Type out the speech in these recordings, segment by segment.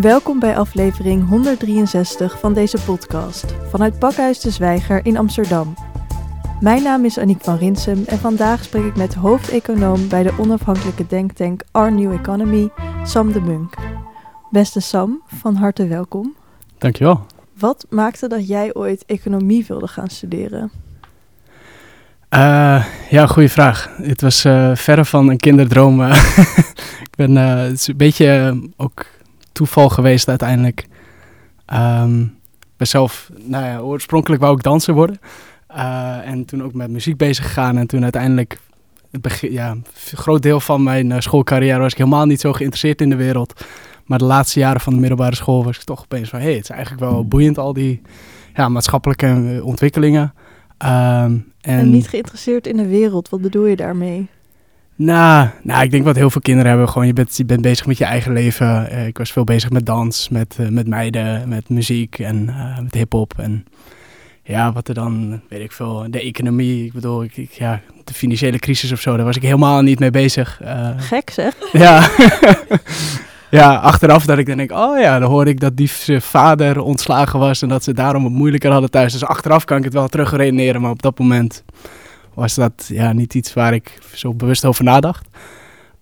Welkom bij aflevering 163 van deze podcast vanuit Pakhuis de Zwijger in Amsterdam. Mijn naam is Aniek van Rinsum en vandaag spreek ik met hoofdeconoom bij de onafhankelijke denktank Our New Economy, Sam de Munk. Beste Sam, van harte welkom. Dankjewel. Wat maakte dat jij ooit economie wilde gaan studeren? Uh, ja, goede vraag. Het was uh, verre van een kinderdroom. ik ben, uh, het is een beetje ook toeval geweest uiteindelijk. Um, zelf, nou ja, oorspronkelijk wou ik danser worden. en toen ook met muziek bezig gegaan. En toen uiteindelijk, het begin, ja, een groot deel van mijn schoolcarrière was ik helemaal niet zo geïnteresseerd in de wereld. Maar de laatste jaren van de middelbare school was ik toch opeens van... hé, hey, het is eigenlijk wel boeiend, al die ja, maatschappelijke ontwikkelingen. Um, en, en, niet geïnteresseerd in de wereld, wat bedoel je daarmee? Nou, nou, ik denk wat heel veel kinderen hebben. Gewoon, je bent, je bent bezig met je eigen leven. Uh, ik was veel bezig met dans, met, uh, met meiden, met muziek en uh, met hip-hop. En ja, wat er dan, weet ik veel, de economie. Ik bedoel, ik, ik, ja, de financiële crisis of zo, daar was ik helemaal niet mee bezig. Gek zeg. Ja. ja, achteraf dat ik dan denk, oh ja, dan hoorde ik dat die vader ontslagen was en dat ze daarom het moeilijker hadden thuis. Dus achteraf kan ik het wel terugredeneren, maar op dat moment was dat ja, niet iets waar ik zo bewust over nadacht.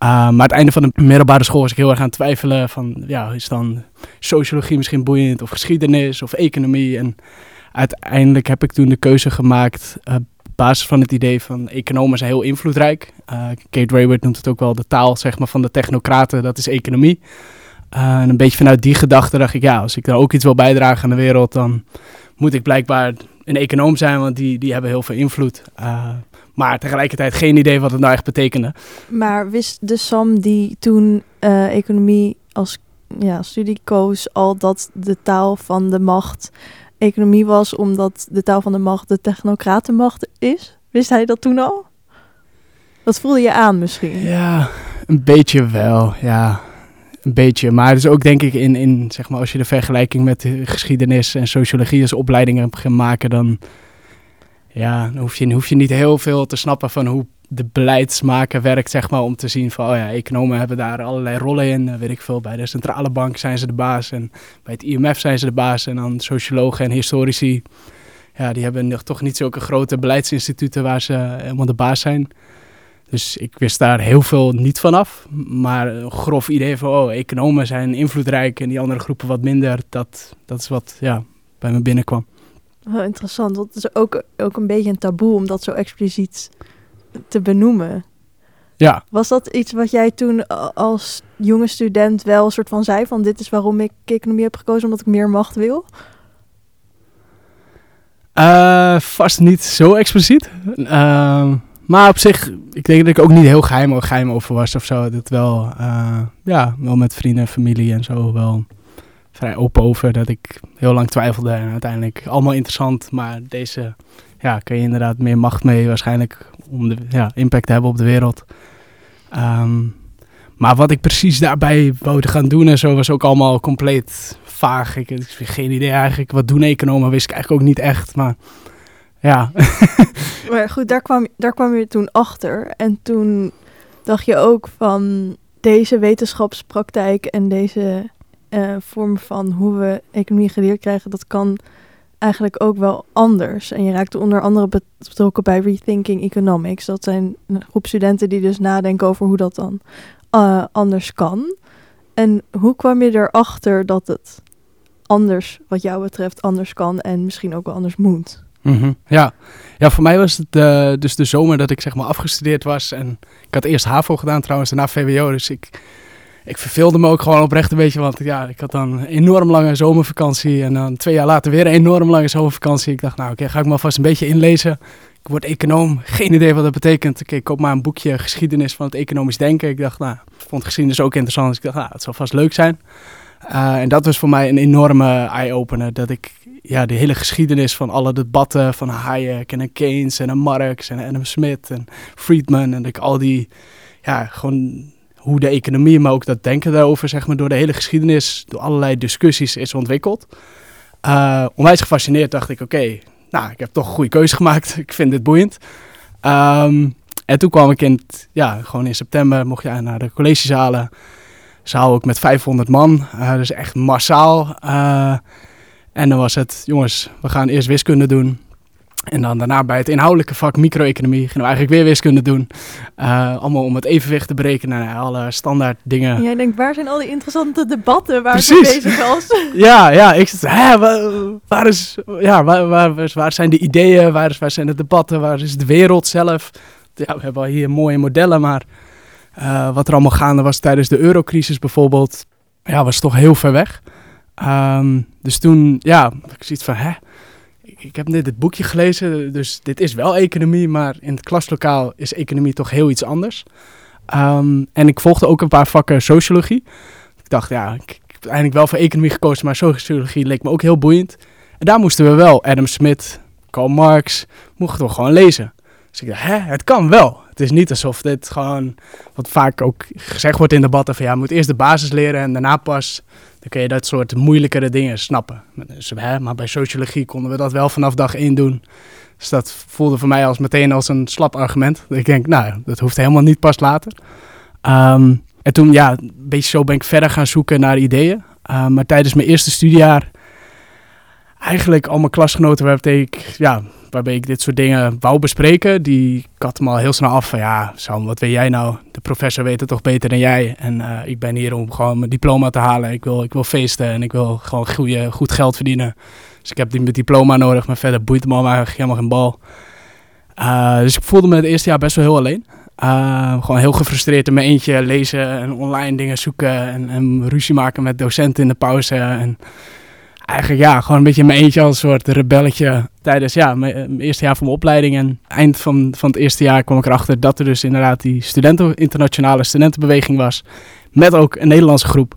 Uh, maar het einde van de middelbare school was ik heel erg aan het twijfelen van, ja, is dan sociologie misschien boeiend of geschiedenis of economie? En uiteindelijk heb ik toen de keuze gemaakt uh, op basis van het idee van economen zijn heel invloedrijk. Uh, Kate Rayward noemt het ook wel de taal zeg maar, van de technocraten, dat is economie. en een beetje vanuit die gedachte dacht ik, ja, als ik daar ook iets wil bijdragen aan de wereld, dan moet ik blijkbaar een econoom zijn, want die, die hebben heel veel invloed. Uh, maar tegelijkertijd geen idee wat het nou echt betekende. Maar wist de Sam die toen uh, economie als ja, studie koos al dat de taal van de macht economie was, omdat de taal van de macht de technocratenmacht is? Wist hij dat toen al? Dat voelde je aan misschien? Ja, een beetje wel, ja. Een beetje, maar het is ook denk ik in, in zeg maar, als je de vergelijking met de geschiedenis en sociologie als opleidingen gaat maken, dan, ja, dan hoef, je, hoef je niet heel veel te snappen van hoe de beleidsmaker werkt, zeg maar, om te zien van, oh ja, economen hebben daar allerlei rollen in, weet ik veel. Bij de centrale bank zijn ze de baas en bij het IMF zijn ze de baas en dan sociologen en historici, ja, die hebben nog toch niet zulke grote beleidsinstituten waar ze helemaal de baas zijn. Dus ik wist daar heel veel niet vanaf. Maar een grof idee van, oh, economen zijn invloedrijk en die andere groepen wat minder. Dat, dat is wat ja, bij me binnenkwam. Wel interessant, want het is ook, ook een beetje een taboe om dat zo expliciet te benoemen. Ja. Was dat iets wat jij toen als jonge student wel een soort van zei van dit is waarom ik economie heb gekozen, omdat ik meer macht wil? Uh, vast niet zo expliciet. Uh, maar op zich, ik denk dat ik ook niet heel geheim, geheim over was of zo. Dat wel, uh, ja, wel met vrienden en familie en zo wel vrij open over. Dat ik heel lang twijfelde en uiteindelijk allemaal interessant. Maar deze, ja, kun je inderdaad meer macht mee waarschijnlijk om de ja, impact te hebben op de wereld. Um, maar wat ik precies daarbij wilde gaan doen en zo was ook allemaal compleet vaag. Ik, ik geen idee eigenlijk. Wat doen economen wist ik eigenlijk ook niet echt. Maar ja. maar goed, daar kwam, daar kwam je toen achter. En toen dacht je ook van deze wetenschapspraktijk en deze uh, vorm van hoe we economie geleerd krijgen, dat kan eigenlijk ook wel anders. En je raakte onder andere betrokken bij Rethinking Economics. Dat zijn een groep studenten die dus nadenken over hoe dat dan uh, anders kan. En hoe kwam je erachter dat het anders, wat jou betreft, anders kan en misschien ook wel anders moet? Mm ja. ja, voor mij was het uh, dus de zomer dat ik zeg maar afgestudeerd was. En ik had eerst HAVO gedaan trouwens, daarna VWO. Dus ik, ik verveelde me ook gewoon oprecht een beetje. Want ja, ik had dan een enorm lange zomervakantie. En dan twee jaar later weer een enorm lange zomervakantie. Ik dacht, nou oké, ga ik maar vast een beetje inlezen. Ik word econoom, geen idee wat dat betekent. Ik koop maar een boekje geschiedenis van het economisch denken. Ik dacht, nou, ik vond geschiedenis ook interessant. Dus ik dacht, nou, het zal vast leuk zijn. Uh, en dat was voor mij een enorme eye-opener. Dat ik ja, de hele geschiedenis van alle debatten van Hayek en Keynes en Marx en Adam Smith en Friedman. En ik al die, ja, gewoon hoe de economie, maar ook dat denken daarover, zeg maar, door de hele geschiedenis, door allerlei discussies is ontwikkeld. Uh, onwijs gefascineerd dacht ik, oké, nou, ik heb toch een goede keuze gemaakt. ik vind dit boeiend. Um, en toen kwam ik in, ja, gewoon in september mocht je naar de collegezalen zaal ook met 500 man. Uh, dus echt massaal. En dan was het, jongens, we gaan eerst wiskunde doen. En dan daarna bij het inhoudelijke vak micro-economie gingen we eigenlijk weer wiskunde doen. Uh, allemaal om het evenwicht te berekenen. Nou, alle standaard dingen. Jij denkt, waar zijn al die interessante debatten waar ik bezig was? ja, ja, ik zit, hè, waar, waar, is, ja, waar, waar, waar, zijn de ideeën? Waar, is, waar zijn de debatten? Waar is de wereld zelf? Ja, we hebben al hier mooie modellen, maar uh, wat er allemaal gaande was tijdens de eurocrisis bijvoorbeeld, ja, was toch heel ver weg. Um, dus toen, ja, ik zoiets van, hè, ik heb net het boekje gelezen, dus dit is wel economie, maar in het klaslokaal is economie toch heel iets anders. Ehm, en ik volgde ook een paar vakken sociologie. Ik dacht, ja, ik, heb eigenlijk wel voor economie gekozen, maar sociologie leek me ook heel boeiend. En daar moesten we wel Adam Smith, Karl Marx, mochten we gewoon lezen. Dus ik dacht, hè, het kan wel. Het is niet alsof dit gewoon, wat vaak ook gezegd wordt in debatten, van ja, je moet eerst de basis leren en daarna pas dan kun je dat soort moeilijkere dingen snappen. Dus, hè, maar bij sociologie konden we dat wel vanaf dag één doen. Dus dat voelde voor mij als meteen als een slap argument. Ik denk, nou, dat hoeft helemaal niet pas later. Ehm, en toen, ja, een beetje zo ben ik verder gaan zoeken naar ideeën. Uh, maar tijdens mijn eerste studiejaar, eigenlijk al mijn klasgenoten waarbij ik, ja, waarbij ik dit soort dingen wou bespreken, die had hem al heel snel af van, ja, Sam, wat weet jij nou? De professor weet het toch beter dan jij? En uh, ik ben hier om gewoon mijn diploma te halen. Ik wil, ik wil feesten en ik wil gewoon goede, goed geld verdienen. Dus ik heb die diploma nodig, maar verder boeit me allemaal helemaal geen bal. Uh, dus ik voelde me het eerste jaar best wel heel alleen. Uh, gewoon heel gefrustreerd in mijn eentje lezen en online dingen zoeken en, en ruzie maken met docenten in de pauze. En eigenlijk ja, gewoon een beetje in mijn eentje als een soort rebelletje tijdens ja, mijn, eerste jaar van mijn opleiding. En eind van, van het eerste jaar kwam ik erachter dat er dus inderdaad die studenten, internationale studentenbeweging was. Met ook een Nederlandse groep.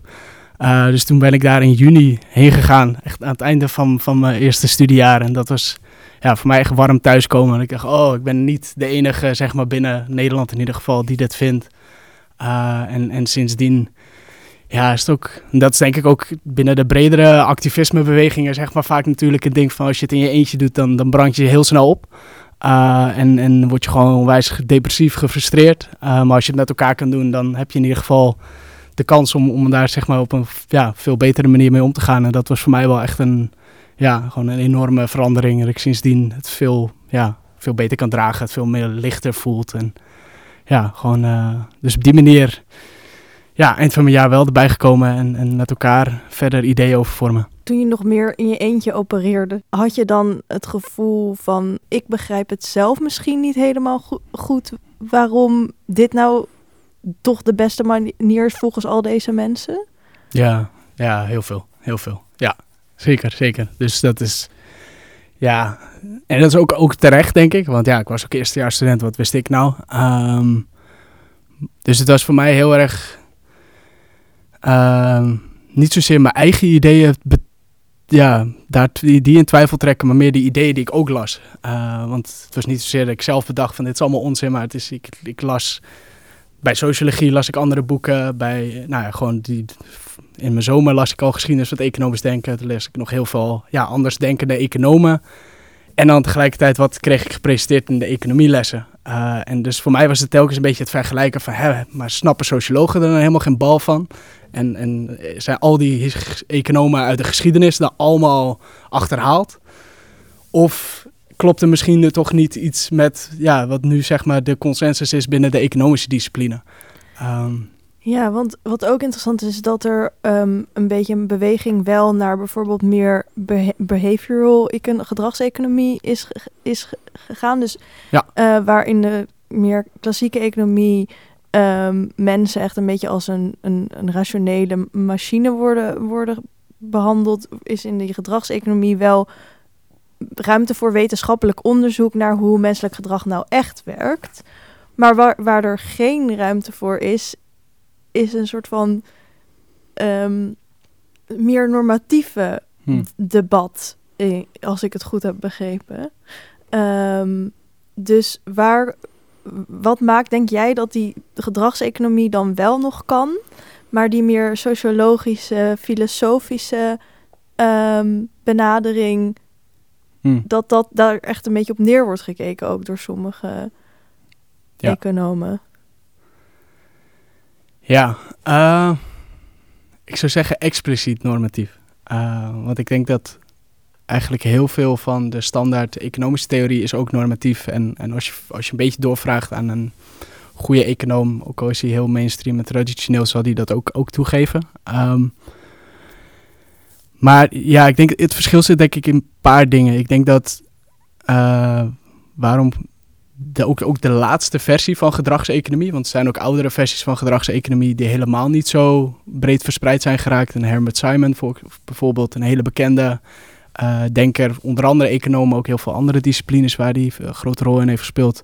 Uh, dus toen ben ik daar in juni heen gegaan. Echt aan het einde van, van mijn eerste studiejaar. En dat was ja, voor mij echt warm thuiskomen. En ik dacht, oh, ik ben niet de enige, zeg maar binnen Nederland in ieder geval, die dit vindt. Uh, en, en sindsdien ja, is het ook, dat is denk ik ook binnen de bredere activismebewegingen, zeg maar vaak natuurlijk een ding van als je het in je eentje doet, dan, dan brand je heel snel op. Uh, en, en word je gewoon onwijs depressief, gefrustreerd. Uh, maar als je het met elkaar kan doen, dan heb je in ieder geval de kans om, om daar zeg maar op een ja, veel betere manier mee om te gaan. En dat was voor mij wel echt een, ja, gewoon een enorme verandering. Dat ik sindsdien het veel, ja, veel beter kan dragen, het veel meer lichter voelt. En ja, gewoon, uh, dus op die manier ja, eind van mijn jaar wel erbij gekomen en, en met elkaar verder ideeën over vormen. Toen je nog meer in je eentje opereerde, had je dan het gevoel van ik begrijp het zelf misschien niet helemaal goed waarom dit nou toch de beste manier is volgens al deze mensen? Ja, ja, heel veel. Heel veel. Ja, zeker, zeker. Dus dat is, ja, en dat is ook, ook terecht, denk ik. Want ja, ik was ook eerstejaars student, wat wist ik nou? Um, dus het was voor mij heel erg uh, niet zozeer mijn eigen ideeën ja, daar, die, in twijfel trekken, maar meer die ideeën die ik ook las. Uh, want het was niet zozeer dat ik zelf bedacht van dit is allemaal onzin, maar het is, ik, las bij sociologie las ik andere boeken. Bij, nou ja, gewoon die, in mijn zomer las ik al geschiedenis het economisch denken. Toen las ik nog heel veel ja, anders denkende economen. En dan tegelijkertijd wat kreeg ik gepresenteerd in de economielessen. Uh, en dus voor mij was het telkens een beetje het vergelijken van... Hè, maar snappen sociologen er dan helemaal geen bal van? En, en zijn al die economen uit de geschiedenis dan allemaal achterhaald? Of klopt er misschien toch niet iets met ja, wat nu zeg maar de consensus is binnen de economische discipline? Um, ja, want wat ook interessant is, is dat er um, een beetje een beweging wel naar bijvoorbeeld meer behavioral gedragseconomie is, is gegaan. Dus ja. uh, waarin de meer klassieke economie um, mensen echt een beetje als een, een, een rationele machine worden, worden behandeld, is in de gedragseconomie wel ruimte voor wetenschappelijk onderzoek naar hoe menselijk gedrag nou echt werkt. Maar waar, waar er geen ruimte voor is, is een soort van um, meer normatieve hm. debat, als ik het goed heb begrepen. Um, dus waar, wat maakt, denk jij, dat die gedragseconomie dan wel nog kan, maar die meer sociologische, filosofische um, benadering, hm. dat dat daar echt een beetje op neer wordt gekeken, ook door sommige ja. economen? Ja, uh, ik zou zeggen expliciet normatief. Uh, want ik denk dat eigenlijk heel veel van de standaard economische theorie is ook normatief. En, en als, je, als je een beetje doorvraagt aan een goede econoom, ook al is hij heel mainstream en traditioneel, zal hij dat ook, ook toegeven. Um, maar ja, ik denk het verschil zit denk ik in een paar dingen. Ik denk dat uh, waarom ook, ook de laatste versie van gedragseconomie, want er zijn ook oudere versies van gedragseconomie die helemaal niet zo breed verspreid zijn geraakt. En Herbert Simon voor, bijvoorbeeld, een hele bekende uh, denker, onder andere economen, ook heel veel andere disciplines waar hij een grote rol in heeft gespeeld.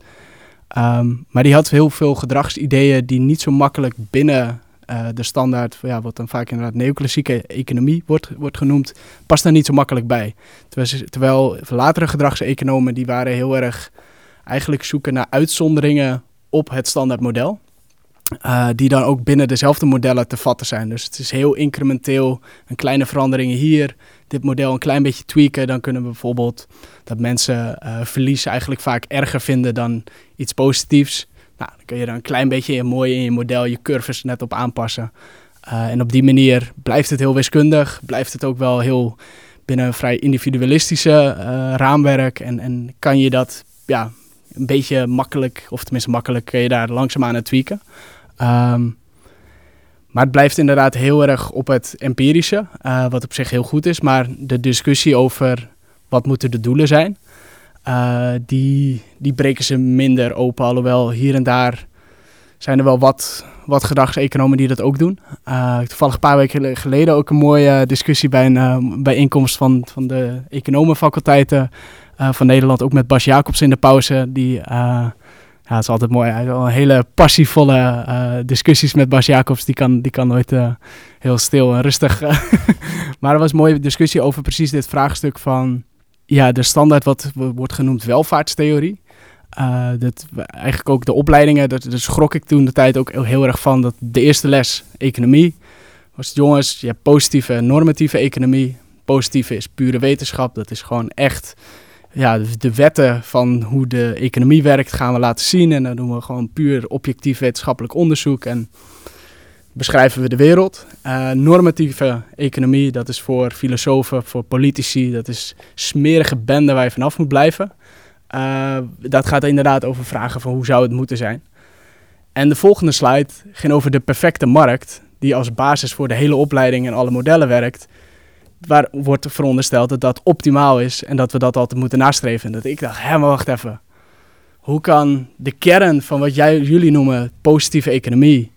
Um, maar die had heel veel gedragsideeën die niet zo makkelijk binnen uh, de standaard, ja, wat dan vaak inderdaad neoclassieke economie wordt, wordt genoemd, past daar niet zo makkelijk bij. Terwijl, terwijl latere gedragseconomen die waren heel erg eigenlijk zoeken naar uitzonderingen op het standaardmodel. Uh, die dan ook binnen dezelfde modellen te vatten zijn. Dus het is heel incrementeel, een kleine veranderingen hier, dit model een klein beetje tweaken. Dan kunnen we bijvoorbeeld dat mensen uh, verlies eigenlijk vaak erger vinden dan iets positiefs. Nou, dan kun je er een klein beetje mooi in je model je curves net op aanpassen. Uh, en op die manier blijft het heel wiskundig, blijft het ook wel heel binnen een vrij individualistische raamwerk. En, en kan je dat ja, een beetje makkelijk, of tenminste makkelijk, kun je daar langzaamaan aan tweaken. Um, maar het blijft inderdaad heel erg op het empirische, uh, wat op zich heel goed is. Maar de discussie over wat moeten de doelen zijn, uh, die, die breken ze minder open. Alhoewel hier en daar zijn er wel wat, wat gedragseconomen die dat ook doen. Uh, toevallig een paar weken geleden ook een mooie discussie bij een bijeenkomst van, van de economenfaculteiten van Nederland. Ook met Bas Jacobs in de pauze. Die, ja, het is altijd mooi. Een hele passievolle uh, discussies met Bas Jacobs. Die kan, die kan nooit heel stil en rustig. maar er was een mooie discussie over precies dit vraagstuk van... Ja, de standaard wat wordt genoemd welvaartstheorie. Dat, eigenlijk ook de opleidingen, daar schrok ik toen de tijd ook heel erg van. Dat de eerste les, economie, was jongens, je hebt positieve en normatieve economie. Positieve is pure wetenschap, dat is gewoon echt ja, de wetten van hoe de economie werkt gaan we laten zien. En dan doen we gewoon puur objectief wetenschappelijk onderzoek en beschrijven we de wereld. Uh, normatieve economie, dat is voor filosofen, voor politici, dat is smerige bende waar je vanaf moet blijven. Uh, dat gaat inderdaad over vragen van hoe zou het moeten zijn. En de volgende slide ging over de perfecte markt, die als basis voor de hele opleiding en alle modellen werkt waar wordt verondersteld dat dat optimaal is en dat we dat altijd moeten nastreven. Dat ik dacht, hé, maar wacht even. Hoe kan de kern van wat jij, jullie noemen positieve economie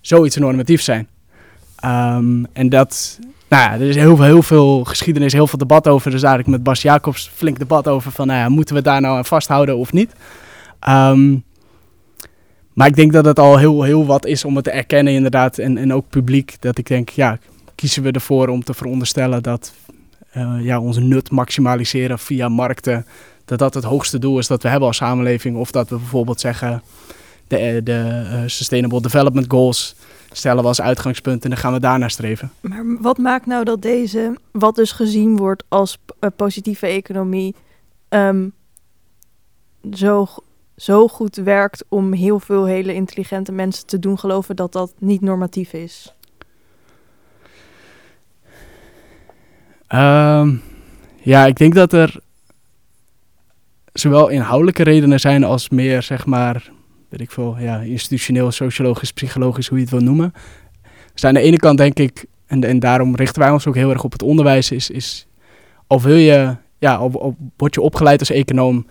zoiets normatief zijn? Um, en dat, nou ja, er is heel veel, heel veel geschiedenis, heel veel debat over. Dus ik met Bas Jacobs flink debat over van, nou ja, moeten we daar nou aan vasthouden of niet? Um, maar ik denk dat het al heel, heel wat is om het te erkennen inderdaad. En, en ook publiek, dat ik denk, ja, kiezen we ervoor om te veronderstellen dat uh, ja, onze nut maximaliseren via markten, dat dat het hoogste doel is dat we hebben als samenleving. Of dat we bijvoorbeeld zeggen, de, eh, de uh, Sustainable Development Goals stellen we als uitgangspunt en dan gaan we daarnaar streven. Maar wat maakt nou dat deze, wat dus gezien wordt als positieve economie, um, zo, zo goed werkt om heel veel hele intelligente mensen te doen geloven dat dat niet normatief is? Um, ja, ik denk dat er zowel inhoudelijke redenen zijn als meer, zeg maar, weet ik veel, ja, institutioneel, sociologisch, psychologisch, hoe je het wil noemen. Dus aan de ene kant denk ik, en, en daarom richten wij ons ook heel erg op het onderwijs, is, is al wil je, ja, al, word je opgeleid als econoom,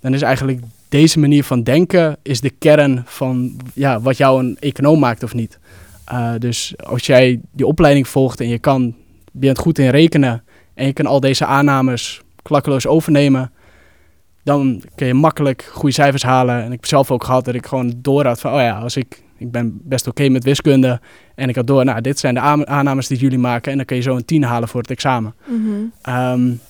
dan is eigenlijk deze manier van denken is de kern van ja, wat jou een econoom maakt of niet. Uh, dus als jij die opleiding volgt en je kan, bent goed in rekenen en je kan al deze aannames klakkeloos overnemen, dan kun je makkelijk goede cijfers halen. En ik heb zelf ook gehad dat ik gewoon door had van, oh ja, als ik, ik ben best oké met wiskunde. En ik had door, nou, dit zijn de aannames die jullie maken. En dan kun je zo een 10 halen voor het examen. Mm um,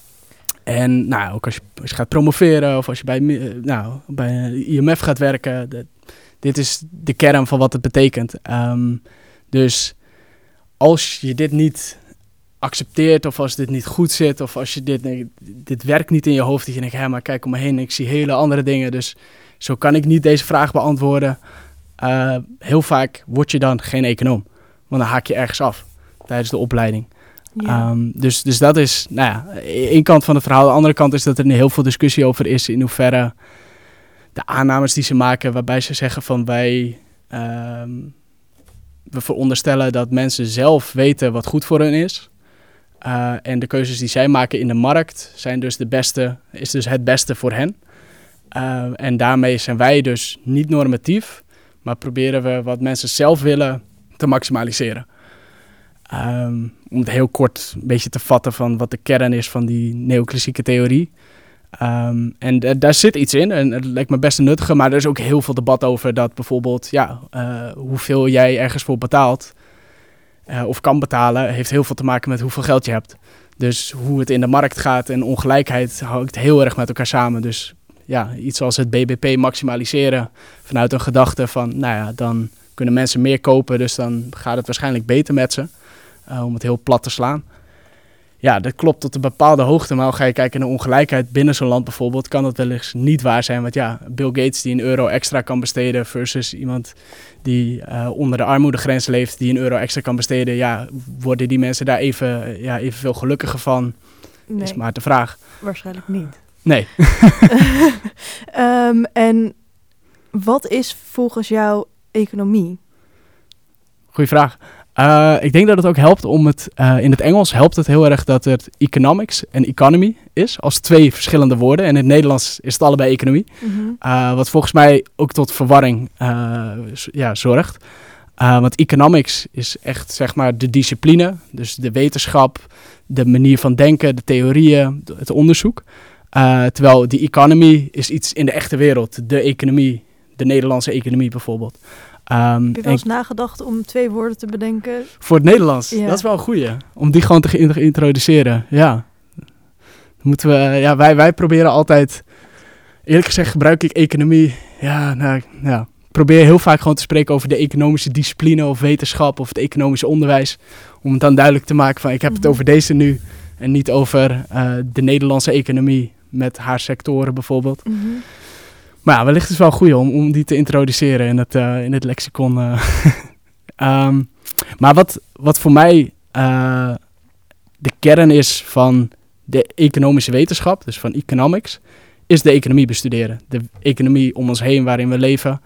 en nou, ook als je, als je gaat promoveren of als je bij, nou, bij IMF gaat werken. De, dit is de kern van wat het betekent. Um, dus als je dit niet accepteert of als dit niet goed zit of als je dit, dit werkt niet in je hoofd, dat je denkt, hé, maar kijk om me heen, ik zie hele andere dingen, dus zo kan ik niet deze vraag beantwoorden. Uh, heel vaak word je dan geen econoom, want dan haak je ergens af. tijdens de opleiding. Ehm, dus, dus dat is, nou ja, één kant van het verhaal. De andere kant is dat er heel veel discussie over is in hoeverre de aannames die ze maken, waarbij ze zeggen van wij, ehm, we veronderstellen dat mensen zelf weten wat goed voor hen is. Uh, en de keuzes die zij maken in de markt zijn dus de beste, is dus het beste voor hen. Uh, en daarmee zijn wij dus niet normatief, maar proberen we wat mensen zelf willen te maximaliseren. Um, om het heel kort een beetje te vatten van wat de kern is van die neoclassieke theorie. Um, en daar zit iets in en het lijkt me best een nuttige, maar er is ook heel veel debat over dat bijvoorbeeld, ja, uh, hoeveel jij ergens voor betaalt uh, of kan betalen, heeft heel veel te maken met hoeveel geld je hebt. Dus hoe het in de markt gaat en ongelijkheid hangt heel erg met elkaar samen. Dus ja, iets als het BBP maximaliseren vanuit een gedachte van, nou ja, dan kunnen mensen meer kopen, dus dan gaat het waarschijnlijk beter met ze. Uh, om het heel plat te slaan. Ja, dat klopt tot een bepaalde hoogte. Maar ga je kijken naar ongelijkheid binnen zo'n land bijvoorbeeld, kan dat wellicht niet waar zijn. Want ja, Bill Gates die een euro extra kan besteden versus iemand die uh, onder de armoedegrens leeft, die een euro extra kan besteden. Ja, worden die mensen daar even, ja, evenveel gelukkiger van? Nee. Is maar de vraag. Waarschijnlijk niet. Nee. um, en wat is volgens jou economie? Goeie vraag. Uh, ik denk dat het ook helpt om het, uh, in het Engels helpt het heel erg dat het economics en economy is, als twee verschillende woorden. En in het Nederlands is het allebei economie. Mm -hmm. uh, wat volgens mij ook tot verwarring ja, zorgt. want economics is echt zeg maar de discipline, dus de wetenschap, de manier van denken, de theorieën, het onderzoek. terwijl die economy is iets in de echte wereld, de economie, de Nederlandse economie bijvoorbeeld. Um, Heb je wel eens nagedacht om twee woorden te bedenken? Voor het Nederlands? Ja. Dat is wel een goeie. Om die gewoon te introduceren, ja. moeten we, ja wij, wij proberen altijd... Eerlijk gezegd gebruik ik economie... Ja, nou, ja. probeer heel vaak gewoon te spreken over de economische discipline of wetenschap of het economische onderwijs. Om het dan duidelijk te maken van ik heb het mhm. over deze nu en niet over uh, de Nederlandse economie met haar sectoren bijvoorbeeld. Mm -hmm. Maar ja, wellicht is het wel goed om, om die te introduceren in het, uh, in het lexicon. Uh. um, maar wat, wat voor mij uh, de kern is van de economische wetenschap, dus van economics, is de economie bestuderen. De economie om ons heen waarin we leven.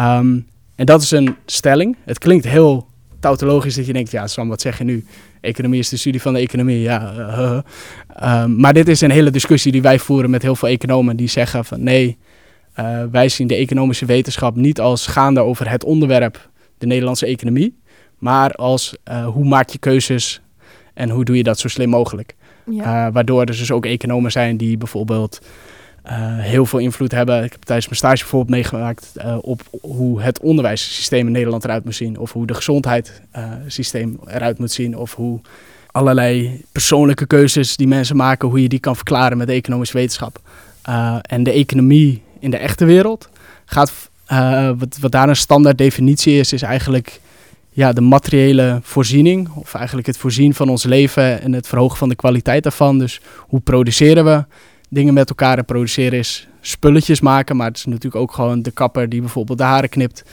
Um, en dat is een stelling. Het klinkt heel tautologisch dat je denkt, ja Sam, wat zeg je nu? Economie is de studie van de economie, ja. Um, maar dit is een hele discussie die wij voeren met heel veel economen die zeggen van nee, uh, wij zien de economische wetenschap niet als gaande over het onderwerp de Nederlandse economie, maar als uh, hoe maak je keuzes en hoe doe je dat zo slim mogelijk. Ja. Uh, waardoor er dus ook economen zijn die bijvoorbeeld heel veel invloed hebben. Ik heb tijdens mijn stage bijvoorbeeld meegemaakt op hoe het onderwijssysteem in Nederland eruit moet zien, of hoe de gezondheidssysteem eruit moet zien, of hoe allerlei persoonlijke keuzes die mensen maken, hoe je die kan verklaren met de economische wetenschap. en de economie in de echte wereld gaat, uh, wat, wat daar een standaard definitie is, is eigenlijk ja, de materiële voorziening. Of eigenlijk het voorzien van ons leven en het verhogen van de kwaliteit daarvan. Dus hoe produceren we dingen met elkaar? En produceren is spulletjes maken, maar het is natuurlijk ook gewoon de kapper die bijvoorbeeld de haren knipt.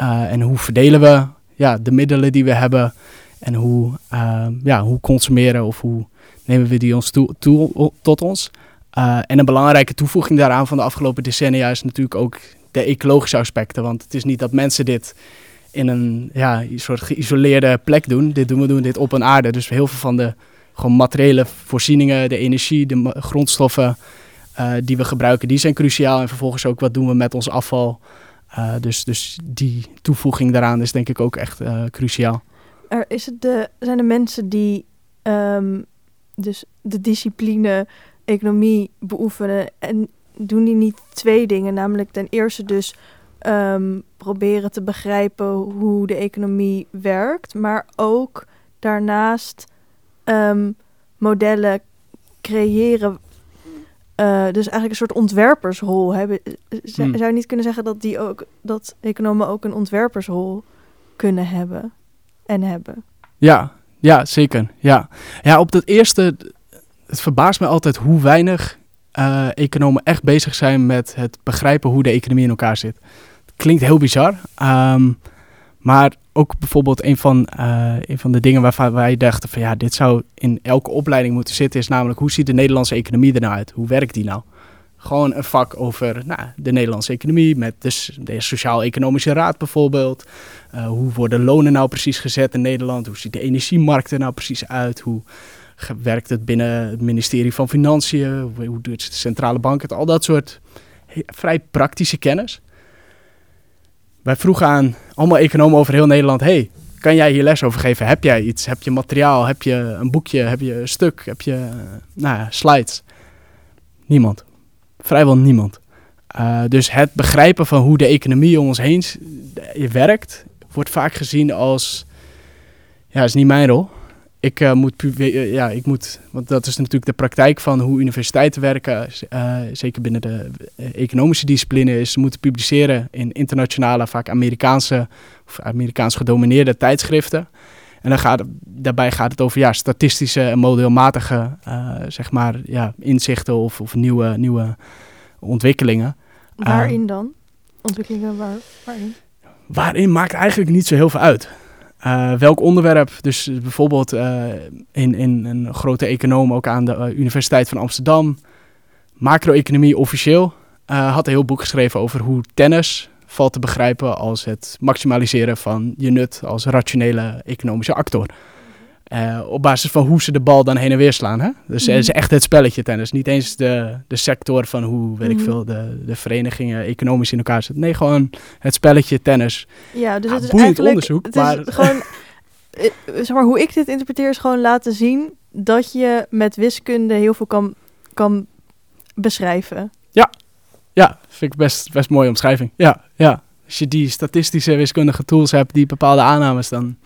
Uh, en hoe verdelen we ja, de middelen die we hebben? En hoe, uh, ja, hoe consumeren of hoe nemen we die ons toe, toe tot ons? Uh, en een belangrijke toevoeging daaraan van de afgelopen decennia is natuurlijk ook de ecologische aspecten. Want het is niet dat mensen dit in een ja, soort geïsoleerde plek doen. Dit doen we doen dit op een aarde. Dus heel veel van de gewoon materiële voorzieningen, de energie, de grondstoffen uh, die we gebruiken, die zijn cruciaal. En vervolgens ook wat doen we met ons afval. Uh, dus, dus die toevoeging daaraan is denk ik ook echt cruciaal. Er is het de, zijn er mensen die um, dus de discipline economie beoefenen en doen die niet twee dingen. Namelijk ten eerste dus um, proberen te begrijpen hoe de economie werkt, maar ook daarnaast um, modellen creëren. Uh, dus eigenlijk een soort ontwerpersrol hebben. Z hmm. Zou je niet kunnen zeggen dat die ook dat economen ook een ontwerpersrol kunnen hebben en hebben? Ja, ja, zeker. Ja, ja op dat eerste het verbaast me altijd hoe weinig uh, economen echt bezig zijn met het begrijpen hoe de economie in elkaar zit. Het klinkt heel bizar, um, maar ook bijvoorbeeld een van, eh, een van de dingen waarvan wij dachten van ja, dit zou in elke opleiding moeten zitten, is namelijk hoe ziet de Nederlandse economie er nou uit? Hoe werkt die nou? Gewoon een vak over nou, de Nederlandse economie, met dus de Sociaal-Economische Raad bijvoorbeeld. Uh, hoe worden lonen nou precies gezet in Nederland? Hoe ziet de energiemarkt er nou precies uit? Hoe werkt het binnen het ministerie van Financiën? Hoe, doet de centrale bank het? Al dat soort vrij praktische kennis. Wij vroegen aan allemaal economen over heel Nederland: hey, kan jij hier les over geven? Heb jij iets? Heb je materiaal? Heb je een boekje? Heb je een stuk? Heb je nou ja, slides? Niemand. Vrijwel niemand. Uh, dus het begrijpen van hoe de economie om ons heen werkt, wordt vaak gezien als. Ja, is niet mijn rol ik uh, moet, uh, ja, ik moet, want dat is natuurlijk de praktijk van hoe universiteiten werken, uh, zeker binnen de economische discipline, is moeten publiceren in internationale, vaak Amerikaanse of Amerikaans gedomineerde tijdschriften. En dan gaat, daarbij gaat het over ja, statistische en modelmatige zeg maar, ja, inzichten of, of nieuwe, nieuwe ontwikkelingen. Waarin dan? Ontwikkelingen waar, waarin? Waarin maakt eigenlijk niet zo heel veel uit. Uh, welk onderwerp, dus bijvoorbeeld uh, in, in een grote econoom ook aan de uh, Universiteit van Amsterdam, macro-economie officieel, had een heel boek geschreven over hoe tennis valt te begrijpen als het maximaliseren van je nut als rationele economische actor. Uh, op basis van hoe ze de bal dan heen en weer slaan. Hè? Dus het is mhm. echt het spelletje tennis. Niet eens de, de sector van hoe, weet ik mhm. veel, de, de verenigingen economisch in elkaar zitten. Nee, gewoon het spelletje tennis. Ja, dus het is eigenlijk... onderzoek. Het maar... is gewoon, eh, zeg maar, hoe ik dit interpreteer is gewoon laten zien dat je met wiskunde heel veel kan, kan beschrijven. Ja, ja, vind ik best, best mooie omschrijving. Ja, ja. Als je die statistische wiskundige tools hebt, die bepaalde aannames, dan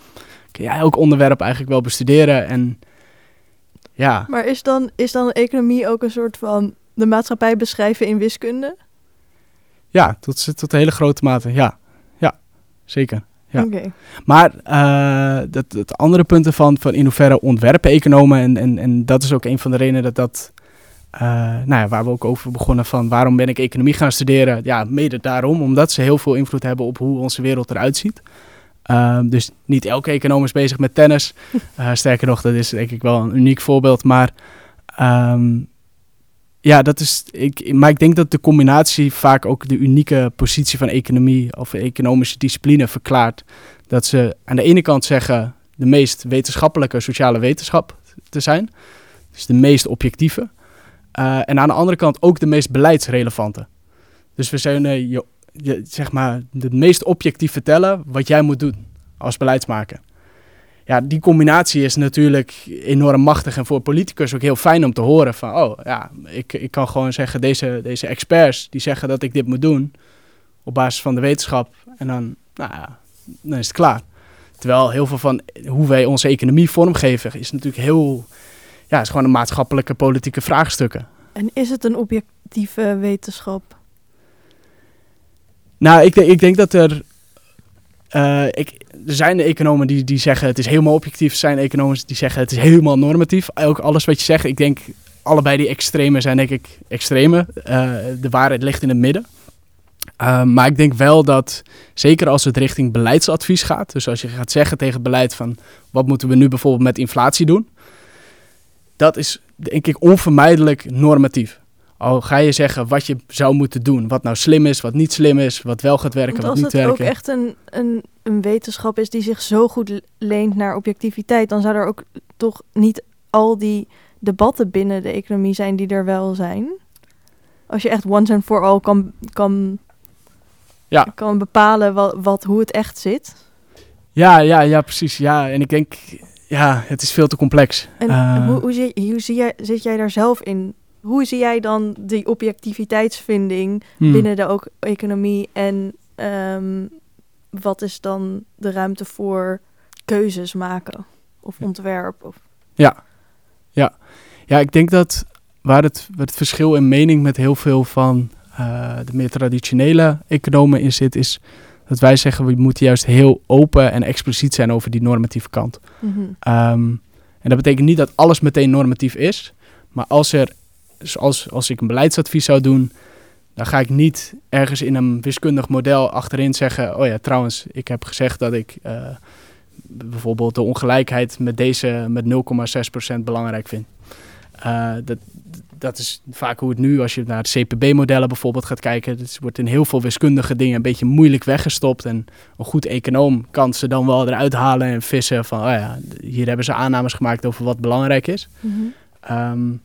kun jij elk onderwerp eigenlijk wel bestuderen. En ja. Maar is dan, is dan economie ook een soort van de maatschappij beschrijven in wiskunde? Ja, tot, tot een hele grote mate, ja. Ja, zeker. Ja. Maar uh, dat, het andere punten van, van in hoeverre ontwerpen economen, en, en, en dat is ook een van de redenen dat dat, uh, nou ja, waar we ook over begonnen van waarom ben ik economie gaan studeren? Ja, mede daarom, omdat ze heel veel invloed hebben op hoe onze wereld eruit ziet. Ehm, dus niet elke econoom is bezig met tennis. Uh, sterker nog, dat is denk ik wel een uniek voorbeeld. Maar um, ja, dat is. Ik, maar ik denk dat de combinatie vaak ook de unieke positie van economie of economische discipline verklaart. Dat ze aan de ene kant zeggen de meest wetenschappelijke sociale wetenschap te zijn. Dus de meest objectieve. Uh, en aan de andere kant ook de meest beleidsrelevante. Dus we zijn uh, je zeg maar, het meest objectief vertellen wat jij moet doen als beleidsmaker. Ja, die combinatie is natuurlijk enorm machtig en voor politicus ook heel fijn om te horen van, oh ja, ik, ik kan gewoon zeggen, deze, deze experts die zeggen dat ik dit moet doen op basis van de wetenschap en dan, nou ja, dan is het klaar. Terwijl heel veel van hoe wij onze economie vormgeven is natuurlijk heel, ja, is gewoon een maatschappelijke politieke vraagstukken. En is het een objectieve wetenschap? Nou, ik, ik denk dat er. Uh, ik, er zijn economen die, die zeggen het is helemaal objectief. Er zijn economen die zeggen het is helemaal normatief. Ook alles wat je zegt. Ik denk allebei die extreme zijn denk ik extreme. Uh, de waarheid ligt in het midden. Uh, maar ik denk wel dat, zeker als het richting beleidsadvies gaat, dus als je gaat zeggen tegen beleid van wat moeten we nu bijvoorbeeld met inflatie doen, dat is denk ik onvermijdelijk normatief. Al ga je zeggen wat je zou moeten doen. Wat nou slim is, wat niet slim is, wat wel gaat werken, wat niet werken. Als het ook echt een, een, een wetenschap is die zich zo goed leent naar objectiviteit, dan zou er ook toch niet al die debatten binnen de economie zijn die er wel zijn. Als je echt once and for all kan, kan, ja. kan bepalen wat, wat, hoe het echt zit. Ja, ja, ja, precies. Ja, en ik denk, ja, het is veel te complex. En uh, hoe, hoe, zie, hoe zie jij, zit jij daar zelf in? Hoe zie jij dan die objectiviteitsvinding hmm. binnen de ook economie en um, wat is dan de ruimte voor keuzes maken of ontwerp? Of... Ja. ja, ja, ik denk dat waar het, waar het verschil in mening met heel veel van uh, de meer traditionele economen in zit, is dat wij zeggen we moeten juist heel open en expliciet zijn over die normatieve kant. Mm -hmm. um, en dat betekent niet dat alles meteen normatief is, maar als er dus als, als ik een beleidsadvies zou doen, Dan ga ik niet ergens in een wiskundig model achterin zeggen: Oh ja, trouwens, ik heb gezegd dat ik uh, bijvoorbeeld de ongelijkheid met deze met 0,6% belangrijk vind. Uh, dat, dat is vaak hoe het nu, als je naar de CPB-modellen bijvoorbeeld gaat kijken, het wordt in heel veel wiskundige dingen een beetje moeilijk weggestopt. En een goed econoom kan ze dan wel eruit halen en vissen van, oh ja, hier hebben ze aannames gemaakt over wat belangrijk is. Mm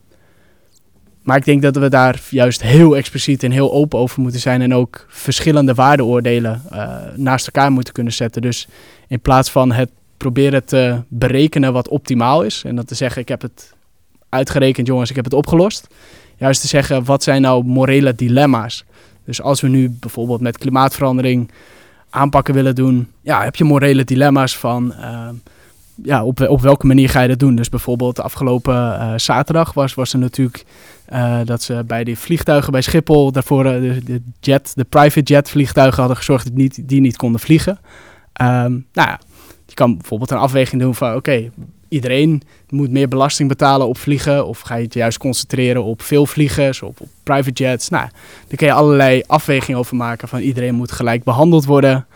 maar ik denk dat we daar juist heel expliciet en heel open over moeten zijn. En ook verschillende waardeoordelen uh, naast elkaar moeten kunnen zetten. Dus in plaats van het proberen te berekenen wat optimaal is. En dat te zeggen, ik heb het uitgerekend jongens, ik heb het opgelost. Juist te zeggen, wat zijn nou morele dilemma's? Dus als we nu bijvoorbeeld met klimaatverandering aanpakken willen doen. Ja, heb je morele dilemma's van... Uh, ja, op, op welke manier ga je dat doen? Dus bijvoorbeeld afgelopen uh, zaterdag was, was er natuurlijk uh, dat ze bij die vliegtuigen bij Schiphol daarvoor uh, de, jet, de private jet vliegtuigen hadden gezorgd dat niet, die niet konden vliegen. Um, nou ja, je kan bijvoorbeeld een afweging doen van oké, iedereen moet meer belasting betalen op vliegen of ga je het juist concentreren op veel vliegers, op, op private jets. Nou, daar kun je allerlei afwegingen over maken van iedereen moet gelijk behandeld worden.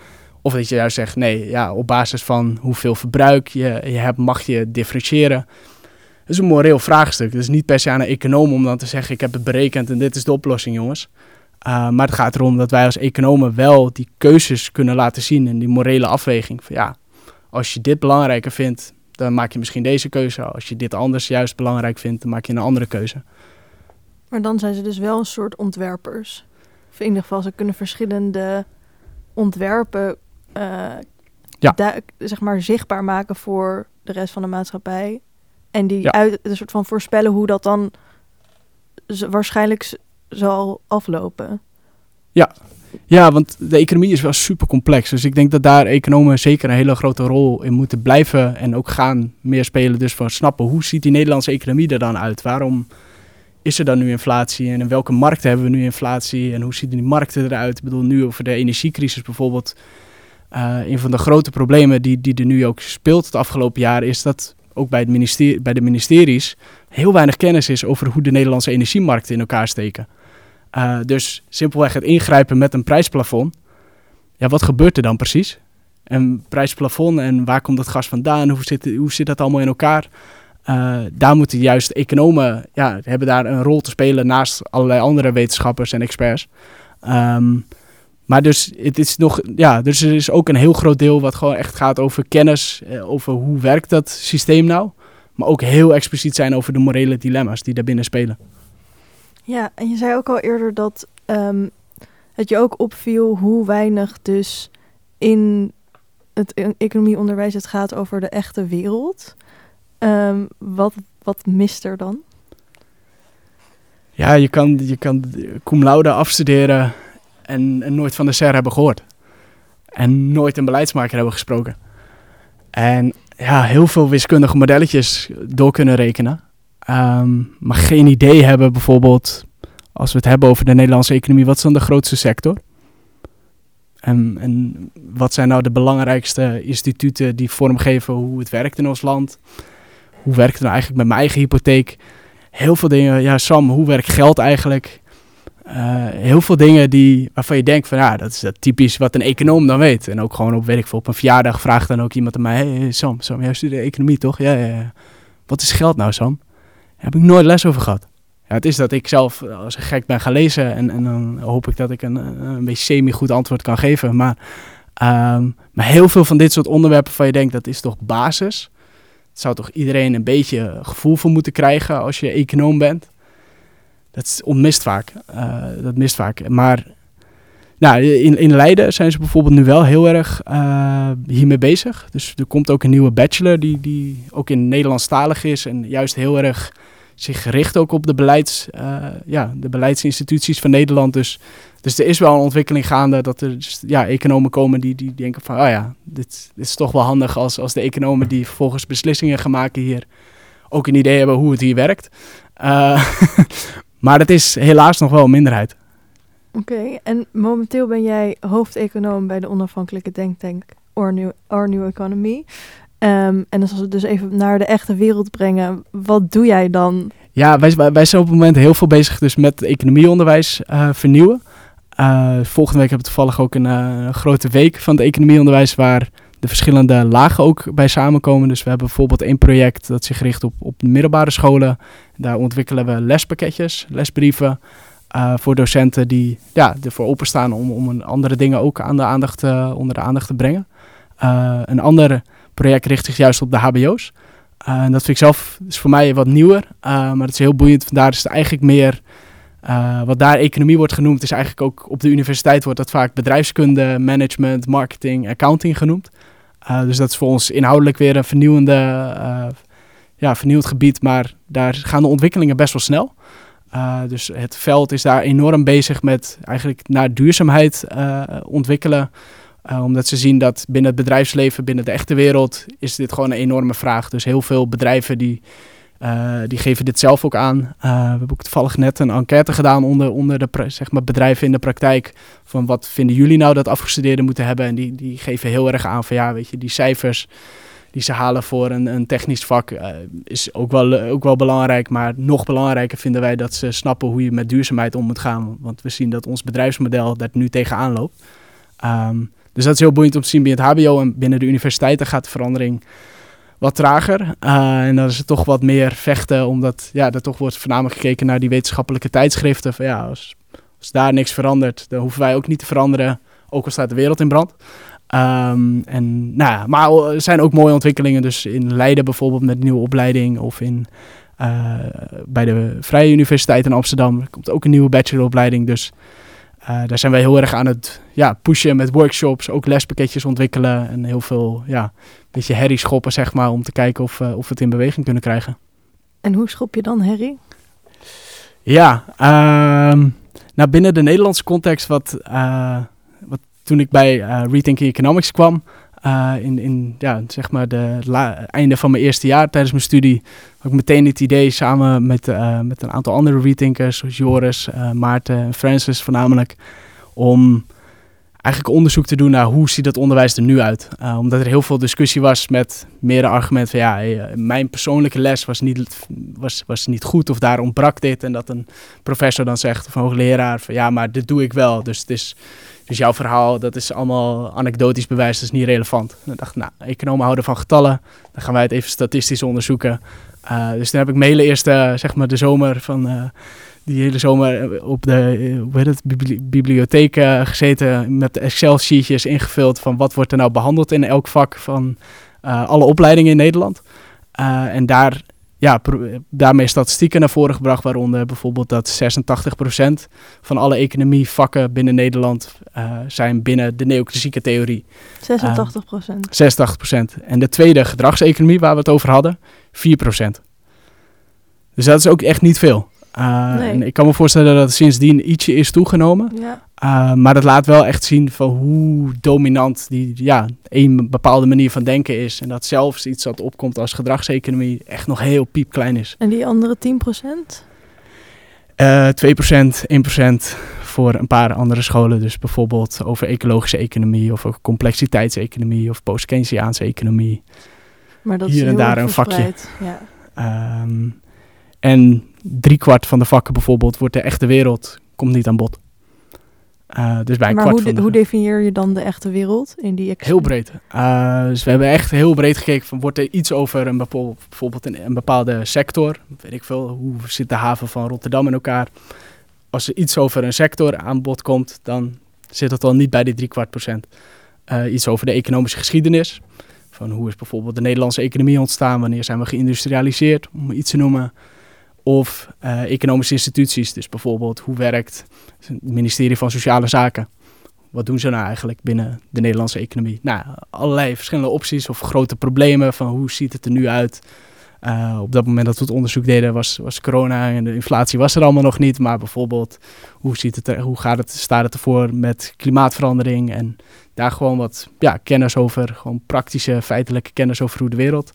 Of dat je juist zegt, nee, ja, op basis van hoeveel verbruik je, je hebt, mag je differentiëren. Dat is een moreel vraagstuk. Het is niet per se aan een econoom om dan te zeggen, ik heb het berekend en dit is de oplossing, jongens. Uh, maar het gaat erom dat wij als economen wel die keuzes kunnen laten zien en die morele afweging. Van ja, als je dit belangrijker vindt, dan maak je misschien deze keuze. Als je dit anders juist belangrijk vindt, dan maak je een andere keuze. Maar dan zijn ze dus wel een soort ontwerpers. Of in ieder geval, ze kunnen verschillende ontwerpen uh, ja. zeg maar zichtbaar maken voor de rest van de maatschappij. En die uit een soort van voorspellen hoe dat dan waarschijnlijk zal aflopen. Ja. ja, want de economie is wel super complex. Dus ik denk dat daar economen zeker een hele grote rol in moeten blijven en ook gaan meer spelen. Dus van snappen hoe ziet die Nederlandse economie er dan uit? Waarom is er dan nu inflatie en in welke markten hebben we nu inflatie en hoe zien die markten eruit? Ik bedoel, nu over de energiecrisis bijvoorbeeld uh, een van de grote problemen die, die er nu ook speelt het afgelopen jaar is dat ook bij, het ministerie, bij de ministeries heel weinig kennis is over hoe de Nederlandse energiemarkten in elkaar steken. Uh, dus simpelweg het ingrijpen met een prijsplafond. Ja, wat gebeurt er dan precies? Een prijsplafond en waar komt dat gas vandaan? Hoe zit, hoe zit dat allemaal in elkaar? Uh, daar moeten juist economen, ja, hebben daar een rol te spelen naast allerlei andere wetenschappers en experts. Um, maar dus, het is nog, ja, dus er is ook een heel groot deel wat gewoon echt gaat over kennis, eh, over hoe werkt dat systeem nou. Maar ook heel expliciet zijn over de morele dilemma's die daarbinnen spelen. Ja, en je zei ook al eerder dat um, het je ook opviel hoe weinig dus in het economieonderwijs het gaat over de echte wereld. Um, wat, wat mist er dan? Ja, je kan, je kan cum laude afstuderen en, en nooit van de SER hebben gehoord. En nooit een beleidsmaker hebben gesproken. En ja, heel veel wiskundige modelletjes door kunnen rekenen. Ehm, maar geen idee hebben bijvoorbeeld, als we het hebben over de Nederlandse economie, wat is dan de grootste sector? En, en wat zijn nou de belangrijkste instituten die vormgeven hoe het werkt in ons land? Hoe werkt het nou eigenlijk met mijn eigen hypotheek? Heel veel dingen. Ja, Sam, hoe werkt geld eigenlijk? Uh, heel veel dingen die, waarvan je denkt van ja, dat is dat typisch wat een econoom dan weet. En ook gewoon op, ik veel, op een verjaardag vraagt dan ook iemand aan mij, hey, Sam, Sam, jij studeert economie toch? Ja, ja, ja. Wat is geld nou Sam? Daar heb ik nooit les over gehad. Ja, het is dat ik zelf als een gek ben gaan lezen en, en dan hoop ik dat ik een, een beetje semi-goed antwoord kan geven. Maar, um, maar heel veel van dit soort onderwerpen van je denkt, dat is toch basis? Zou toch iedereen een beetje gevoel voor moeten krijgen als je econoom bent? Dat onmist vaak. Uh, dat mist vaak. Maar nou, in, in Leiden zijn ze bijvoorbeeld nu wel heel erg uh, hiermee bezig. Dus er komt ook een nieuwe bachelor die, die ook in Nederlandstalig is en juist heel erg zich richt ook op de, beleids, uh, ja, de beleidsinstituties van Nederland. Dus, dus er is wel een ontwikkeling gaande dat er dus, ja, economen komen die, die denken van, oh ja, dit, dit is toch wel handig als, als de economen die vervolgens beslissingen gaan maken hier ook een idee hebben hoe het hier werkt. Uh, Maar dat is helaas nog wel een minderheid. Oké, en momenteel ben jij hoofdeconoom bij de onafhankelijke denktank Our New, Our New Economy. Um, en als we dus even naar de echte wereld brengen, wat doe jij dan? Ja, wij, wij zijn op het moment heel veel bezig dus met economieonderwijs uh, vernieuwen. Uh, volgende week hebben we toevallig ook een, een grote week van het economieonderwijs waar de verschillende lagen ook bij samenkomen. Dus we hebben bijvoorbeeld één project dat zich richt op, op middelbare scholen. Daar ontwikkelen we lespakketjes, lesbrieven uh, voor docenten die ja, ervoor openstaan om, om andere dingen ook aan de aandacht, uh, onder de aandacht te brengen. Uh, een ander project richt zich juist op de HBO's. en dat vind ik zelf is voor mij wat nieuwer, maar het is heel boeiend. Vandaar is het eigenlijk meer wat daar economie wordt genoemd, is eigenlijk ook op de universiteit wordt dat vaak bedrijfskunde, management, marketing, accounting genoemd. dus dat is voor ons inhoudelijk weer een vernieuwende, ja, vernieuwd gebied, maar daar gaan de ontwikkelingen best wel snel. Dus het veld is daar enorm bezig met eigenlijk naar duurzaamheid ontwikkelen. Omdat ze zien dat binnen het bedrijfsleven, binnen de echte wereld, is dit gewoon een enorme vraag. Dus heel veel bedrijven die, die geven dit zelf ook aan. we hebben ook toevallig net een enquête gedaan onder, onder de zeg maar, bedrijven in de praktijk. Van wat vinden jullie nou dat afgestudeerden moeten hebben? En die, die geven heel erg aan van ja, weet je, die cijfers die ze halen voor een, een technisch vak uh, is ook wel, ook wel belangrijk. Maar nog belangrijker vinden wij dat ze snappen hoe je met duurzaamheid om moet gaan. Want we zien dat ons bedrijfsmodel daar nu tegenaan loopt. Um, dus dat is heel boeiend om te zien binnen het HBO en binnen de universiteiten gaat de verandering wat trager. Uh, en dan is het toch wat meer vechten, omdat ja, er toch wordt voornamelijk gekeken naar die wetenschappelijke tijdschriften. Van, ja, als, daar niks verandert, dan hoeven wij ook niet te veranderen, ook al staat de wereld in brand. Um, en, nou ja, maar er zijn ook mooie ontwikkelingen. Dus in Leiden bijvoorbeeld met een nieuwe opleiding. Of in, uh, bij de Vrije Universiteit in Amsterdam komt ook een nieuwe bacheloropleiding. Dus uh, daar zijn wij heel erg aan het ja, pushen met workshops. Ook lespakketjes ontwikkelen. En heel veel, ja, een beetje herrie schoppen, zeg maar. Om te kijken of, uh, of we het in beweging kunnen krijgen. En hoe schop je dan herrie? Ja, um, nou binnen de Nederlandse context wat toen ik bij uh, Rethinking Economics kwam, uh, in, in ja, zeg maar de einde van mijn eerste jaar tijdens mijn studie, had ik meteen het idee samen met, uh, met een aantal andere rethinkers, zoals Joris, Maarten en Francis voornamelijk, om eigenlijk onderzoek te doen naar hoe ziet het onderwijs er nu uit. Uh, omdat er heel veel discussie was met meerdere argumenten van ja, mijn persoonlijke les was niet, was, was niet goed of daar ontbrak dit. En dat een professor dan zegt of een hoogleraar van ja, maar dit doe ik wel. Dus het is dus jouw verhaal, dat is allemaal anekdotisch bewijs, dat is niet relevant. En dan dacht ik, nou, economen houden van getallen. Dan gaan wij het even statistisch onderzoeken. Uh, dus toen heb ik mijn hele eerste, zeg maar, de zomer van... Die hele zomer op de hoe heet het, bibliotheek uh, gezeten met Excel-sheetjes ingevuld van wat wordt er nou behandeld in elk vak van alle opleidingen in Nederland. en daar ja, daarmee statistieken naar voren gebracht, waaronder bijvoorbeeld dat 86% van alle economievakken binnen Nederland uh, zijn binnen de neoclassieke theorie. 86%? Uh, 86%. En de tweede gedragseconomie, waar we het over hadden, 4%. Dus dat is ook echt niet veel. Uh, nee. en ik kan me voorstellen dat het sindsdien ietsje is toegenomen. Ja. Uh, maar dat laat wel echt zien van hoe dominant die, ja, een bepaalde manier van denken is. En dat zelfs iets dat opkomt als gedragseconomie echt nog heel piepklein is. En die andere 10%? Uh, 2%, 1% voor een paar andere scholen. Dus bijvoorbeeld over ecologische economie of over complexiteitseconomie of post-Keynesiaanse economie. Maar dat Hier is en daar een vakje. Ja. Um, en driekwart van de vakken bijvoorbeeld wordt de echte wereld, komt niet aan bod. Uh, dus bij een maar kwart hoe, van de, hoe definieer je dan de echte wereld in die Heel breed. Uh, dus we hebben echt heel breed gekeken van wordt er iets over een bepaalde, bijvoorbeeld een, een, bepaalde sector. Weet ik veel, hoe zit de haven van Rotterdam in elkaar? Als er iets over een sector aan bod komt, dan zit het al niet bij die driekwart procent. Uh, iets over de economische geschiedenis. Van hoe is bijvoorbeeld de Nederlandse economie ontstaan? Wanneer zijn we geïndustrialiseerd? Om iets te noemen. Of uh, economische instituties. Dus bijvoorbeeld hoe werkt het ministerie van Sociale Zaken? Wat doen ze nou eigenlijk binnen de Nederlandse economie? Nou, allerlei verschillende opties of grote problemen van hoe ziet het er nu uit? Uh, op dat moment dat we het onderzoek deden was, was corona en de inflatie was er allemaal nog niet. Maar bijvoorbeeld hoe, ziet het er, hoe gaat het, staat het ervoor met klimaatverandering? En daar gewoon wat ja, kennis over, gewoon praktische feitelijke kennis over hoe de wereld.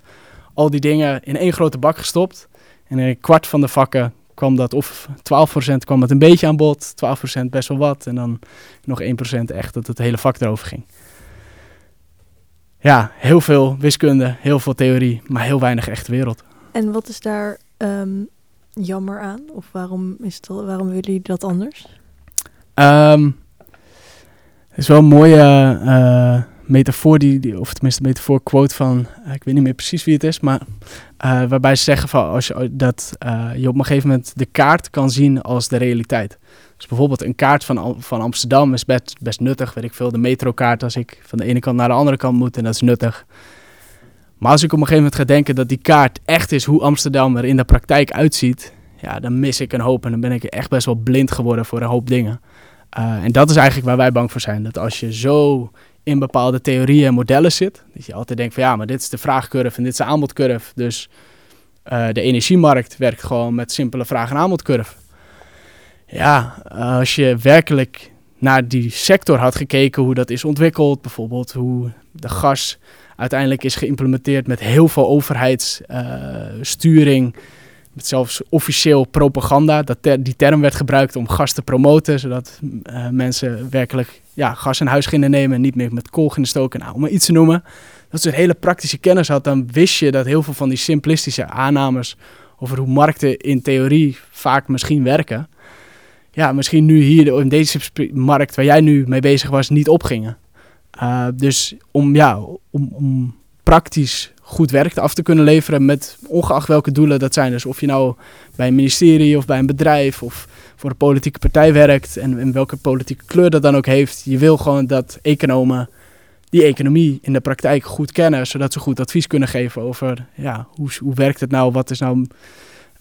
Al die dingen in één grote bak gestopt. En in een kwart van de vakken kwam dat, of 12% kwam dat een beetje aan bod, 12% best wel wat. En dan nog 1% echt dat het hele vak erover ging. Ja, heel veel wiskunde, heel veel theorie, maar heel weinig echte wereld. En wat is daar, um, jammer aan? Of waarom, is het, waarom willen jullie dat anders? Um, het is wel een mooie uh, metafoor, die, die, of tenminste metafoor quote van, uh, ik weet niet meer precies wie het is, maar uh, waarbij ze zeggen van als je, dat je op een gegeven moment de kaart kan zien als de realiteit. Dus bijvoorbeeld een kaart van, van Amsterdam is best, best nuttig, weet ik veel, de metrokaart als ik van de ene kant naar de andere kant moet en dat is nuttig. Maar als ik op een gegeven moment ga denken dat die kaart echt is hoe Amsterdam er in de praktijk uitziet, ja, dan mis ik een hoop en dan ben ik echt best wel blind geworden voor een hoop dingen. En dat is eigenlijk waar wij bang voor zijn. Dat als je zo in bepaalde theorieën en modellen zit, dat je altijd denkt van ja, maar dit is de vraagcurve en dit is de aanbodcurve. Dus uh, de energiemarkt werkt gewoon met simpele vraag- en aanbodcurve. Ja, als je werkelijk naar die sector had gekeken, hoe dat is ontwikkeld, bijvoorbeeld hoe de gas uiteindelijk is geïmplementeerd met heel veel overheidssturing. Uh, met zelfs officieel propaganda. Dat die term werd gebruikt om gas te promoten. Zodat uh, mensen werkelijk ja, gas in huis gingen nemen. En niet meer met kool gingen stoken. Nou, om maar iets te noemen. Dat ze een hele praktische kennis had. Dan wist je dat heel veel van die simplistische aannames. over hoe markten in theorie vaak misschien werken. Ja, misschien nu hier in deze markt waar jij nu mee bezig was. niet opgingen. Uh, dus om, ja, om, om praktisch goed werk af te kunnen leveren met ongeacht welke doelen dat zijn. Dus of je nou bij een ministerie of bij een bedrijf of voor een politieke partij werkt en, en welke politieke kleur dat dan ook heeft. Je wil gewoon dat economen die economie in de praktijk goed kennen, zodat ze goed advies kunnen geven over ja, hoe, hoe werkt het nou, wat is nou,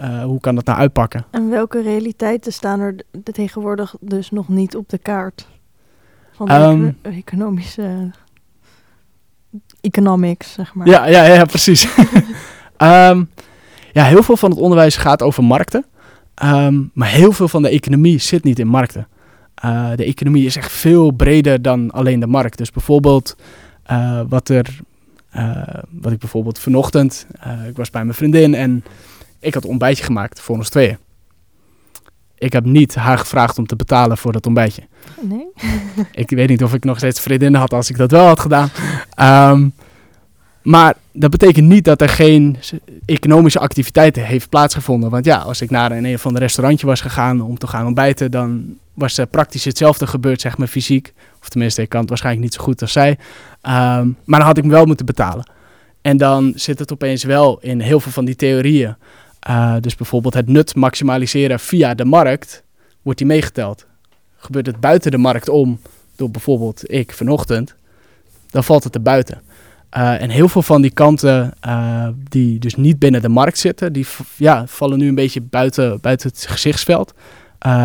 uh, hoe kan dat nou uitpakken. En welke realiteiten staan er tegenwoordig dus nog niet op de kaart van de um, economische economics, zeg maar. Ja, ja, ja precies. um, ja, heel veel van het onderwijs gaat over markten. Um, maar heel veel van de economie zit niet in markten. Uh, de economie is echt veel breder dan alleen de markt. Dus bijvoorbeeld uh, wat er... Uh, wat ik bijvoorbeeld vanochtend... ik was bij mijn vriendin en ik had een ontbijtje gemaakt voor ons tweeën. Ik heb niet haar gevraagd om te betalen voor dat ontbijtje. Nee. ik weet niet of ik nog steeds vriendinnen had als ik dat wel had gedaan. Um, maar dat betekent niet dat er geen economische activiteiten heeft plaatsgevonden. Want ja, als ik naar een, een van de restaurantje was gegaan om te gaan ontbijten, dan was er praktisch hetzelfde gebeurd, zeg maar fysiek. Of tenminste, ik kan het waarschijnlijk niet zo goed als zij. Um, maar dan had ik me wel moeten betalen. En dan zit het opeens wel in heel veel van die theorieën. Uh, dus bijvoorbeeld het nut maximaliseren via de markt, wordt die meegeteld. Gebeurt het buiten de markt om, door bijvoorbeeld ik vanochtend, dan valt het er buiten. Uh, en heel veel van die kanten uh, die dus niet binnen de markt zitten, die ja, vallen nu een beetje buiten, buiten het gezichtsveld.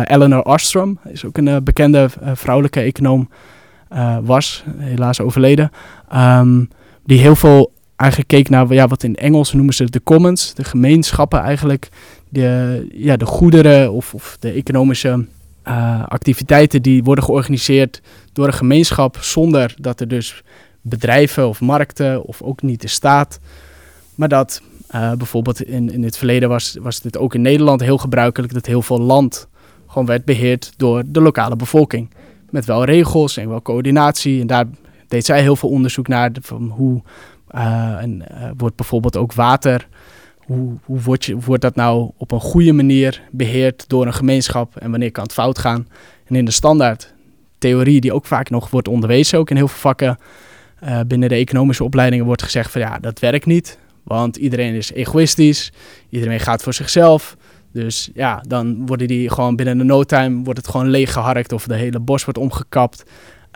Eleanor Ostrom is ook een bekende vrouwelijke econoom, was helaas overleden. Um, die heel veel eigenlijk keek naar ja, wat in Engels noemen ze de commons, de gemeenschappen eigenlijk. De, ja, de goederen of, of de economische activiteiten die worden georganiseerd door een gemeenschap zonder dat er dus bedrijven of markten of ook niet de staat. Maar dat uh, bijvoorbeeld in, in het verleden was, was dit ook in Nederland heel gebruikelijk dat heel veel land gewoon werd beheerd door de lokale bevolking. Met wel regels en wel coördinatie. En daar deed zij heel veel onderzoek naar van hoe en, uh, wordt bijvoorbeeld ook water. Hoe, hoe wordt, je, wordt dat nou op een goede manier beheerd door een gemeenschap en wanneer kan het fout gaan? En in de standaard theorie, die ook vaak nog wordt onderwezen, ook in heel veel vakken, uh, binnen de economische opleidingen wordt gezegd van ja, dat werkt niet. Want iedereen is egoïstisch, iedereen gaat voor zichzelf. Dus ja, dan worden die gewoon binnen een no time wordt het gewoon leeggeharkt of de hele bos wordt omgekapt.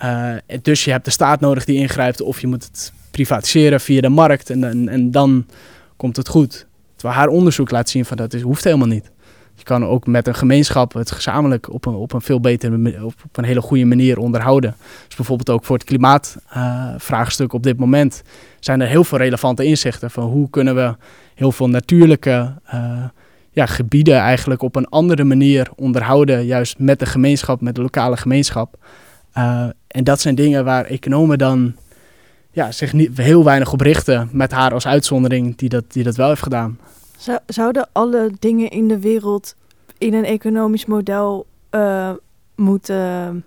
Uh, dus je hebt de staat nodig die ingrijpt of je moet het privatiseren via de markt en, en, dan komt het goed. Terwijl haar onderzoek laat zien van dat is, hoeft helemaal niet. Je kan ook met een gemeenschap het gezamenlijk op een, op een veel betere, op, een hele goede manier onderhouden. Dus bijvoorbeeld ook voor het klimaatvraagstuk uh, op dit moment zijn er heel veel relevante inzichten van hoe kunnen we heel veel natuurlijke uh, ja, gebieden eigenlijk op een andere manier onderhouden, juist met de gemeenschap, met de lokale gemeenschap. Uh, en dat zijn dingen waar economen dan ja, zich niet, heel weinig op richten, met haar als uitzondering die dat, die dat wel heeft gedaan. Zouden alle dingen in de wereld in een economisch model uh, moeten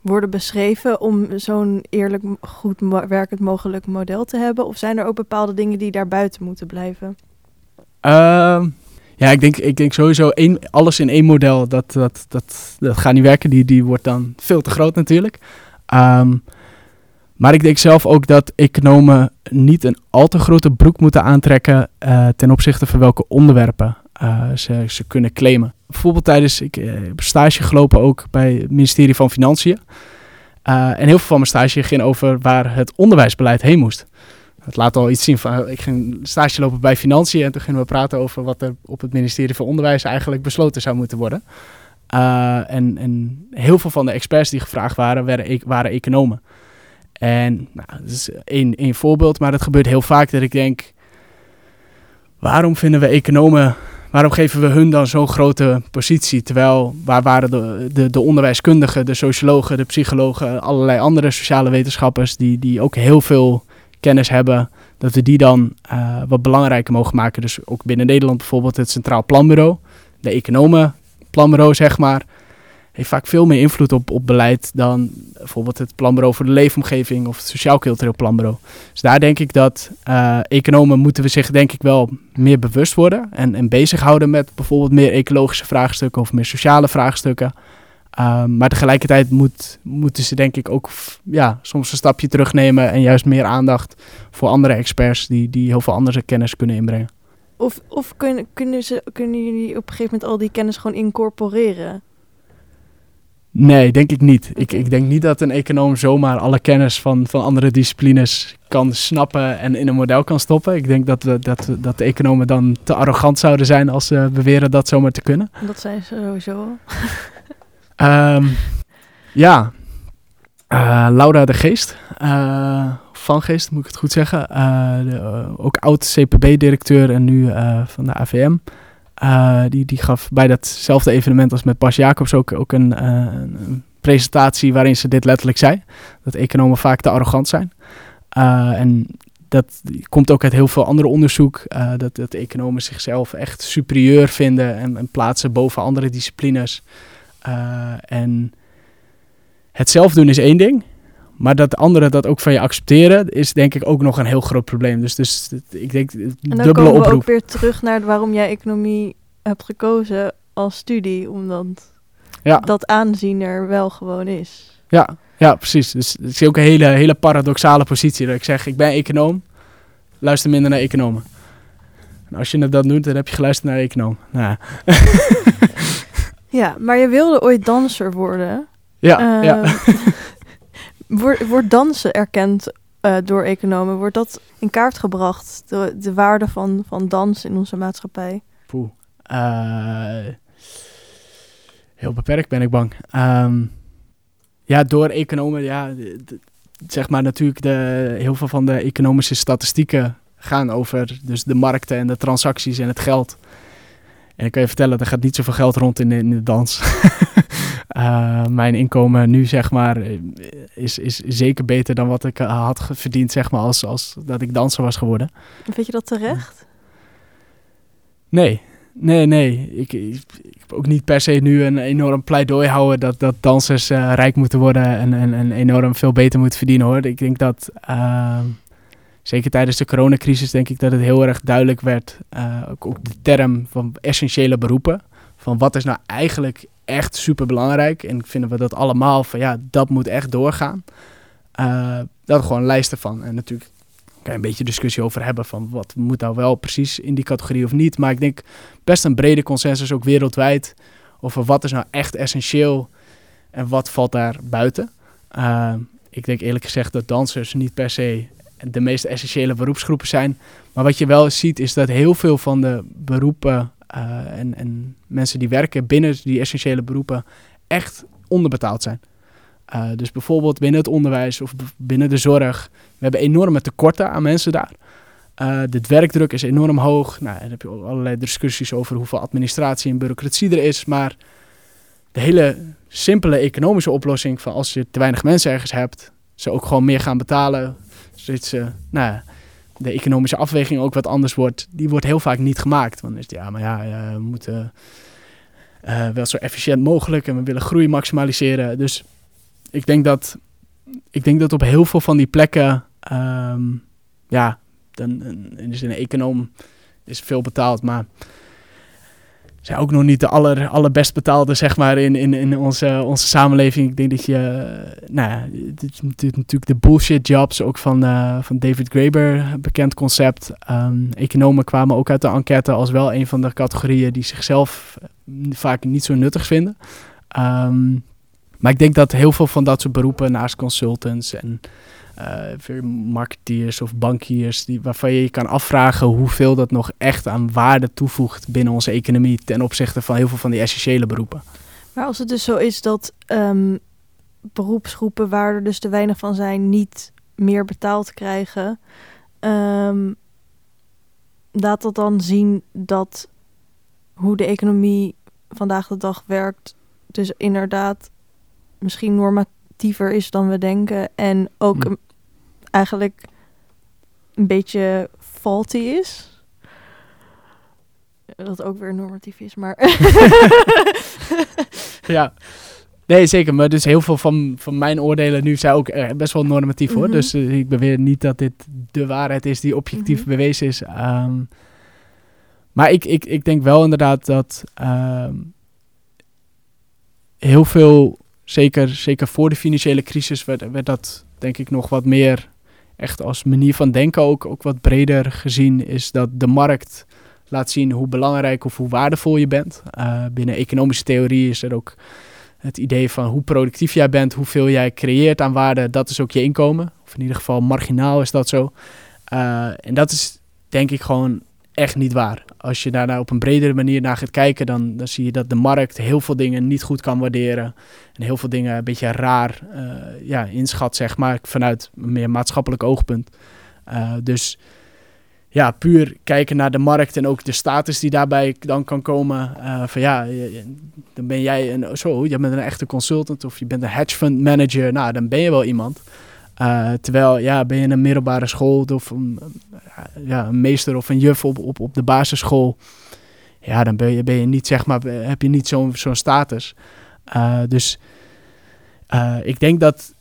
worden beschreven om zo'n eerlijk, goed werkend mogelijk model te hebben? Of zijn er ook bepaalde dingen die daar buiten moeten blijven? Uh, Ja, ik denk, ik denk sowieso één, alles in één model, dat, dat, dat, dat gaat niet werken. Die, die wordt dan veel te groot natuurlijk. Ehm, maar ik denk zelf ook dat economen niet een al te grote broek moeten aantrekken uh, ten opzichte van welke onderwerpen uh, ze, ze kunnen claimen. Bijvoorbeeld tijdens, ik uh, heb stage gelopen ook bij het ministerie van Financiën. en heel veel van mijn stage ging over waar het onderwijsbeleid heen moest. Het laat al iets zien van, ik ging stage lopen bij Financiën en toen gingen we praten over wat er op het ministerie van Onderwijs eigenlijk besloten zou moeten worden. en, en heel veel van de experts die gevraagd waren, waren, waren economen. En nou, dat is één, voorbeeld, maar het gebeurt heel vaak dat ik denk, waarom vinden we economen, waarom geven we hun dan zo'n grote positie? Terwijl, waar waren de, de, de onderwijskundigen, de sociologen, de psychologen, allerlei andere sociale wetenschappers die, die ook heel veel kennis hebben, dat we die dan uh, wat belangrijker mogen maken. Dus ook binnen Nederland bijvoorbeeld het Centraal Planbureau, de economenplanbureau zeg maar heeft vaak veel meer invloed op, op beleid dan bijvoorbeeld het planbureau voor de leefomgeving of het sociaal-cultureel planbureau. Dus daar denk ik dat uh, economen moeten we zich denk ik wel meer bewust worden en, en bezighouden met bijvoorbeeld meer ecologische vraagstukken of meer sociale vraagstukken. Uh, maar tegelijkertijd moet, moeten ze denk ik ook ja, soms een stapje terugnemen en juist meer aandacht voor andere experts die, die heel veel andere kennis kunnen inbrengen. Of, of kunnen, kunnen, ze, kunnen jullie op een gegeven moment al die kennis gewoon incorporeren? Nee, denk ik niet. Ik, ik denk niet dat een econoom zomaar alle kennis van, van andere disciplines kan snappen en in een model kan stoppen. Ik denk dat, we, dat, dat de economen dan te arrogant zouden zijn als ze beweren dat zomaar te kunnen. Dat zijn ze sowieso. um, ja, uh, Laura de Geest, uh, van Geest moet ik het goed zeggen. Uh, de, ook oud CPB-directeur en nu van de AVM. Uh, die, die gaf bij datzelfde evenement als met Bas Jacobs ook, ook een, een, presentatie waarin ze dit letterlijk zei. Dat economen vaak te arrogant zijn. Uh, en dat komt ook uit heel veel andere onderzoek. dat, dat economen zichzelf echt superieur vinden en, en plaatsen boven andere disciplines. en het zelf doen is één ding. Maar dat anderen dat ook van je accepteren, is denk ik ook nog een heel groot probleem. Dus, dus ik denk, en dan dubbele komen we oproep. ook weer terug naar waarom jij economie hebt gekozen als studie. Omdat ja. dat aanzien er wel gewoon is. Ja, ja precies. Dus het is ook een hele, hele paradoxale positie. Dat ik zeg, ik ben econoom, luister minder naar economen. En als je dan doet, dan heb je geluisterd naar econoom. Nou. ja, maar je wilde ooit danser worden. Ja, ja. Wordt, dansen erkend uh, door economen? Wordt dat in kaart gebracht, de, de waarde van, van dans in onze maatschappij? Poeh. Uh, heel beperkt ben ik bang. Um, ja, door economen, ja, zeg maar natuurlijk de, heel veel van de economische statistieken gaan over dus de markten en de transacties en het geld. En ik kan je vertellen, er gaat niet zoveel geld rond in in de dans. uh, mijn inkomen nu, zeg maar, is, is zeker beter dan wat ik uh, had verdiend, zeg maar, als, als dat ik danser was geworden. Vind je dat terecht? Nee, nee, nee. Ik, ik, ook niet per se nu een enorm pleidooi houden dat, dat dansers uh, rijk moeten worden en, en, en enorm veel beter moeten verdienen, hoor. Ik denk dat ehm, zeker tijdens de coronacrisis denk ik dat het heel erg duidelijk werd, uh, ook, ook, de term van essentiële beroepen. Van wat is nou eigenlijk echt super belangrijk. En vinden we dat allemaal van ja, dat moet echt doorgaan. Uh, dat gewoon een lijst ervan. En natuurlijk kan je een beetje discussie over hebben van wat moet nou wel precies in die categorie of niet. Maar ik denk best een brede consensus ook wereldwijd over wat is nou echt essentieel en wat valt daar buiten. Uh, ik denk eerlijk gezegd dat dansers niet per se de meest essentiële beroepsgroepen zijn. Maar wat je wel ziet is dat heel veel van de beroepen en, en, mensen die werken binnen die essentiële beroepen echt onderbetaald zijn. Uh, dus bijvoorbeeld binnen het onderwijs of binnen de zorg. We hebben enorme tekorten aan mensen daar. Uh, de werkdruk is enorm hoog. Nou, dan heb je allerlei discussies over hoeveel administratie en bureaucratie er is. Maar de hele simpele economische oplossing van als je te weinig mensen ergens hebt, ze ook gewoon meer gaan betalen, zodat ze nou, de economische afweging ook wat anders wordt, die wordt heel vaak niet gemaakt. Want is het, ja, maar ja, we moeten uh, wel zo efficiënt mogelijk en we willen groei maximaliseren. Dus ik denk dat, ik denk dat op heel veel van die plekken, um, ja, dan, is een econoom is veel betaald, maar zijn ook nog niet de aller, allerbest betaalde, zeg maar, in, in, in onze, onze samenleving. Ik denk dat je, uh, nou ja, dit is natuurlijk de bullshit jobs, ook van, uh, van David Graeber, bekend concept. Um, economen kwamen ook uit de enquête als wel een van de categorieën die zichzelf vaak niet zo nuttig vinden. Um, maar ik denk dat heel veel van dat soort beroepen, naast consultants en uh, marketeers of bankiers, die, waarvan je je kan afvragen hoeveel dat nog echt aan waarde toevoegt binnen onze economie ten opzichte van heel veel van die essentiële beroepen. Maar als het dus zo is dat um, beroepsgroepen waar er dus te weinig van zijn, niet meer betaald krijgen, um, laat dat dan zien dat hoe de economie vandaag de dag werkt, dus inderdaad misschien normatiever is dan we denken. En ook hm. eigenlijk een beetje faulty is. Wat ook weer normatief is, maar. ja. Nee, zeker. Maar dus heel veel van, van mijn oordelen nu zijn ook eh, best wel normatief hoor. Mhm. Dus uh, ik beweer niet dat dit de waarheid is die objectief mhm. bewezen is. Um, maar ik, ik, ik denk wel inderdaad dat um, heel veel zeker, zeker voor de financiële crisis werd, dat denk ik nog wat meer echt als manier van denken ook, ook wat breder gezien is dat de markt laat zien hoe belangrijk of hoe waardevol je bent. Uh, binnen economische theorie is er ook het idee van hoe productief jij bent, hoeveel jij creëert aan waarde, dat is ook je inkomen. Of in ieder geval marginaal is dat zo. Uh, en dat is denk ik gewoon echt niet waar. Als je daar nou op een bredere manier naar gaat kijken, dan, dan zie je dat de markt heel veel dingen niet goed kan waarderen. En heel veel dingen een beetje raar uh, ja, inschat, zeg maar, vanuit een meer maatschappelijk oogpunt. Uh, dus ja, puur kijken naar de markt en ook de status die daarbij dan kan komen. Uh, van ja, dan ben jij een, zo, je bent een echte consultant of je bent een hedge fund manager. Nou, dan ben je wel iemand. Uh, terwijl, ja, ben je een middelbare school of een, ja, een meester of een juf op, op, op de basisschool, ja, dan ben je, ben je niet, zeg maar, heb je niet zo'n zo'n status. Uh, dus ik denk dat,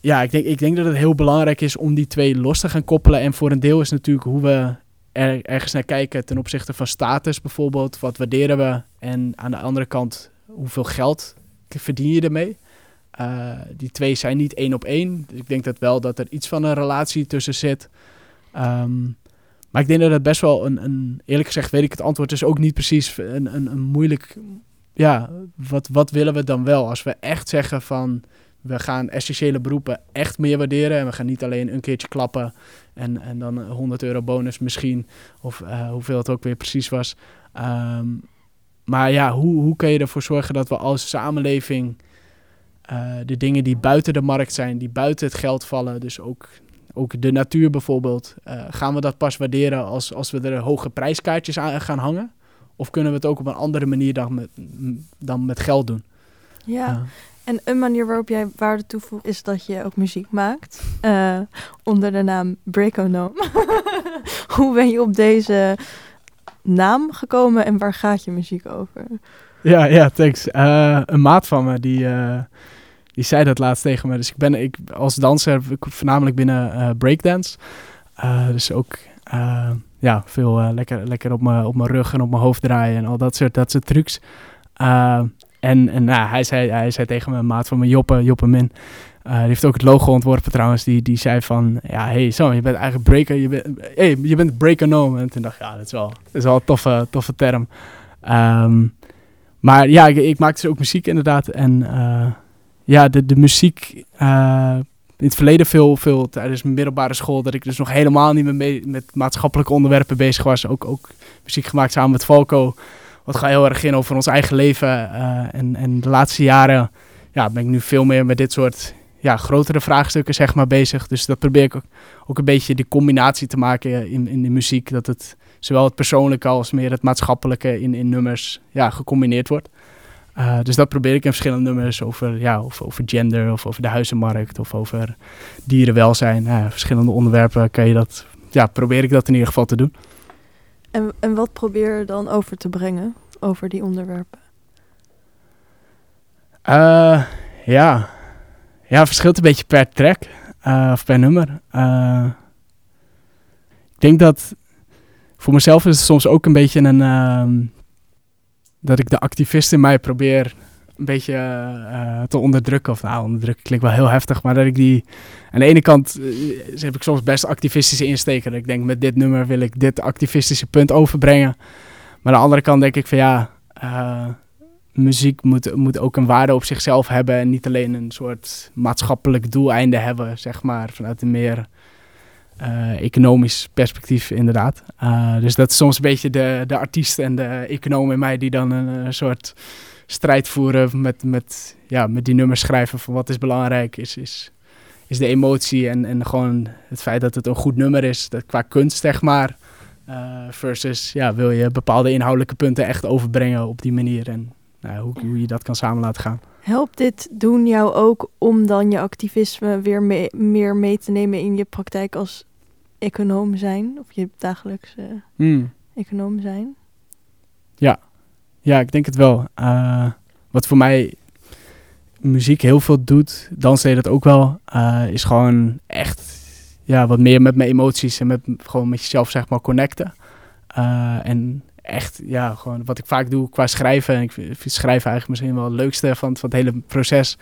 ja, ik denk, ik denk dat het heel belangrijk is om die twee los te gaan koppelen. En voor een deel is natuurlijk hoe we er, ergens naar kijken ten opzichte van status bijvoorbeeld. Wat waarderen we? En aan de andere kant, hoeveel geld verdien je ermee? Uh, die twee zijn niet één op één. Ik denk dat wel dat er iets van een relatie tussen zit. Um, maar ik denk dat het best wel een, eerlijk gezegd weet ik het antwoord dus ook niet precies een, een, een moeilijk, ja, wat, wat willen we dan wel? Als we echt zeggen van, we gaan essentiële beroepen echt meer waarderen en we gaan niet alleen een keertje klappen en, en dan 100 euro bonus misschien, of uh, hoeveel het ook weer precies was. Um, maar ja, hoe, hoe kun je ervoor zorgen dat we als samenleving uh, de dingen die buiten de markt zijn, die buiten het geld vallen, dus ook ook de natuur bijvoorbeeld. Uh, gaan we dat pas waarderen als, als we er hoge prijskaartjes aan gaan hangen? Of kunnen we het ook op een andere manier dan met, dan met geld doen? Ja, en een manier waarop jij waarde toevoegt is dat je ook muziek maakt. Uh, onder de naam Breakonome. Hoe ben je op deze naam gekomen en waar gaat je muziek over? Ja, ja, thanks. Uh, een maat van me die die zei dat laatst tegen me. Dus ik ben ik, als danser voornamelijk binnen uh, breakdance. Uh, dus ook uh, ja, veel lekker, lekker op mijn op rug en op mijn hoofd draaien en al dat soort, dat soort trucs. en en nou, hij, zei, hij zei tegen me, maat van mijn Joppe, Joppe Min. die heeft ook het logo ontworpen trouwens. Die, die zei van, ja, hey, zo, je bent eigenlijk breaker. Je bent, hey, je bent breaker En toen dacht ik, ja, dat is wel, dat is wel een toffe, toffe term. Um, maar ja, ik, ik maakte dus ook muziek inderdaad. En ja, de, de muziek. Uh, in het verleden veel, veel tijdens mijn middelbare school, dat ik dus nog helemaal niet mee, met maatschappelijke onderwerpen bezig was. Ook, ook muziek gemaakt samen met Falco. Wat gaat heel erg in over ons eigen leven. Uh, en, en de laatste jaren ja, ben ik nu veel meer met dit soort ja, grotere vraagstukken zeg maar, bezig. Dus dat probeer ik ook, ook een beetje die combinatie te maken in, in de muziek. Dat het zowel het persoonlijke als meer het maatschappelijke in, in nummers ja, gecombineerd wordt. Uh, dus dat probeer ik in verschillende nummers over, ja, of over gender of over de huizenmarkt of over dierenwelzijn. Uh, verschillende onderwerpen kan je dat, ja, probeer ik dat in ieder geval te doen. En, en wat probeer je dan over te brengen over die onderwerpen? Uh, ja. ja, verschilt een beetje per track of per nummer. ik denk dat voor mezelf is het soms ook een beetje een ehm, dat ik de activist in mij probeer een beetje eh, te onderdrukken. Of nou, onderdrukken klinkt wel heel heftig, maar dat ik die... Aan de ene kant uh, heb ik soms best activistische insteken. Dat ik denk, met dit nummer wil ik dit activistische punt overbrengen. Maar aan de andere kant denk ik van ja, uh, muziek moet, moet ook een waarde op zichzelf hebben. En niet alleen een soort maatschappelijk doeleinde hebben, zeg maar, vanuit een meer economisch perspectief inderdaad. dus dat is soms een beetje de, de artiest en de econoom in mij die dan een soort strijd voeren met, met, ja, met die nummers schrijven van wat is belangrijk, is, is, is de emotie en, en gewoon het feit dat het een goed nummer is, dat qua kunst zeg maar. Uh, versus ja, wil je bepaalde inhoudelijke punten echt overbrengen op die manier en nou, hoe, hoe je dat kan samen laten gaan. Helpt dit doen jou ook om dan je activisme weer mee, meer mee te nemen in je praktijk als econoom zijn? Of je dagelijkse hmm. econoom zijn? Ja, ja, ik denk het wel. Uh, wat voor mij muziek heel veel doet, dans deed dat ook wel, uh, is gewoon echt ja, wat meer met mijn emoties en met, gewoon met jezelf zeg maar connecten. En echt, ja, gewoon wat ik vaak doe qua schrijven. En ik vind, schrijven eigenlijk misschien wel het leukste van, van het hele proces.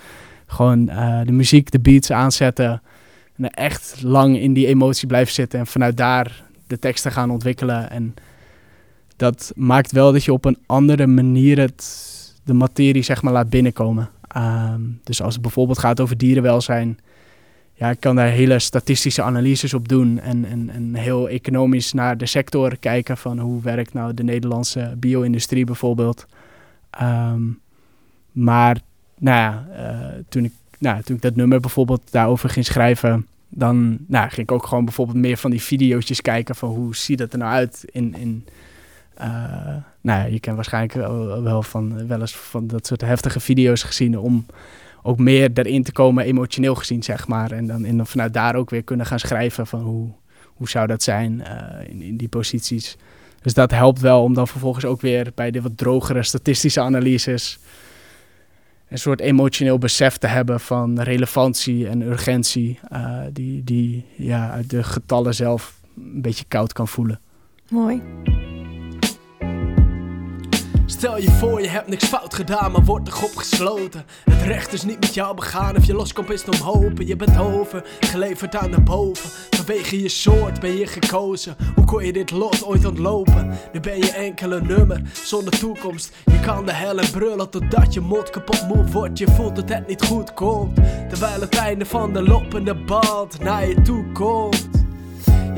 Gewoon de muziek, de beats aanzetten. En echt lang in die emotie blijven zitten. En vanuit daar de teksten gaan ontwikkelen. En dat maakt wel dat je op een andere manier het, de materie zeg maar laat binnenkomen. Ehm, dus als het bijvoorbeeld gaat over dierenwelzijn, ja, ik kan daar hele statistische analyses op doen en, en, en heel economisch naar de sector kijken van hoe werkt nou de Nederlandse bio-industrie bijvoorbeeld. Ehm, maar nou ja, uh, toen, ik, nou, toen ik dat nummer bijvoorbeeld daarover ging schrijven, dan nou, ging ik ook gewoon bijvoorbeeld meer van die video's kijken van hoe ziet dat er nou uit in, in uh, nou ja, je kent waarschijnlijk wel, van, wel eens van dat soort heftige video's gezien om ook meer erin te komen, emotioneel gezien, zeg maar. En dan, en dan vanuit daar ook weer kunnen gaan schrijven van hoe, hoe zou dat zijn uh, in, in die posities. Dus dat helpt wel om dan vervolgens ook weer bij de wat drogere statistische analyses een soort emotioneel besef te hebben van relevantie en urgentie, uh, die, die ja, uit de getallen zelf een beetje koud kan voelen. Mooi. Stel je voor, je hebt niks fout gedaan, maar wordt erop gesloten. Het recht is niet met jou begaan, of je loskomt is om hopen. Je bent over, geleverd aan de boven. Vanwege je soort ben je gekozen. Hoe kon je dit lot ooit ontlopen? Nu ben je enkele nummer, zonder toekomst. Je kan de hel en brullen totdat je mond kapot moe wordt. Je voelt dat het niet goed komt. Terwijl het einde van de lopende band naar je toe komt.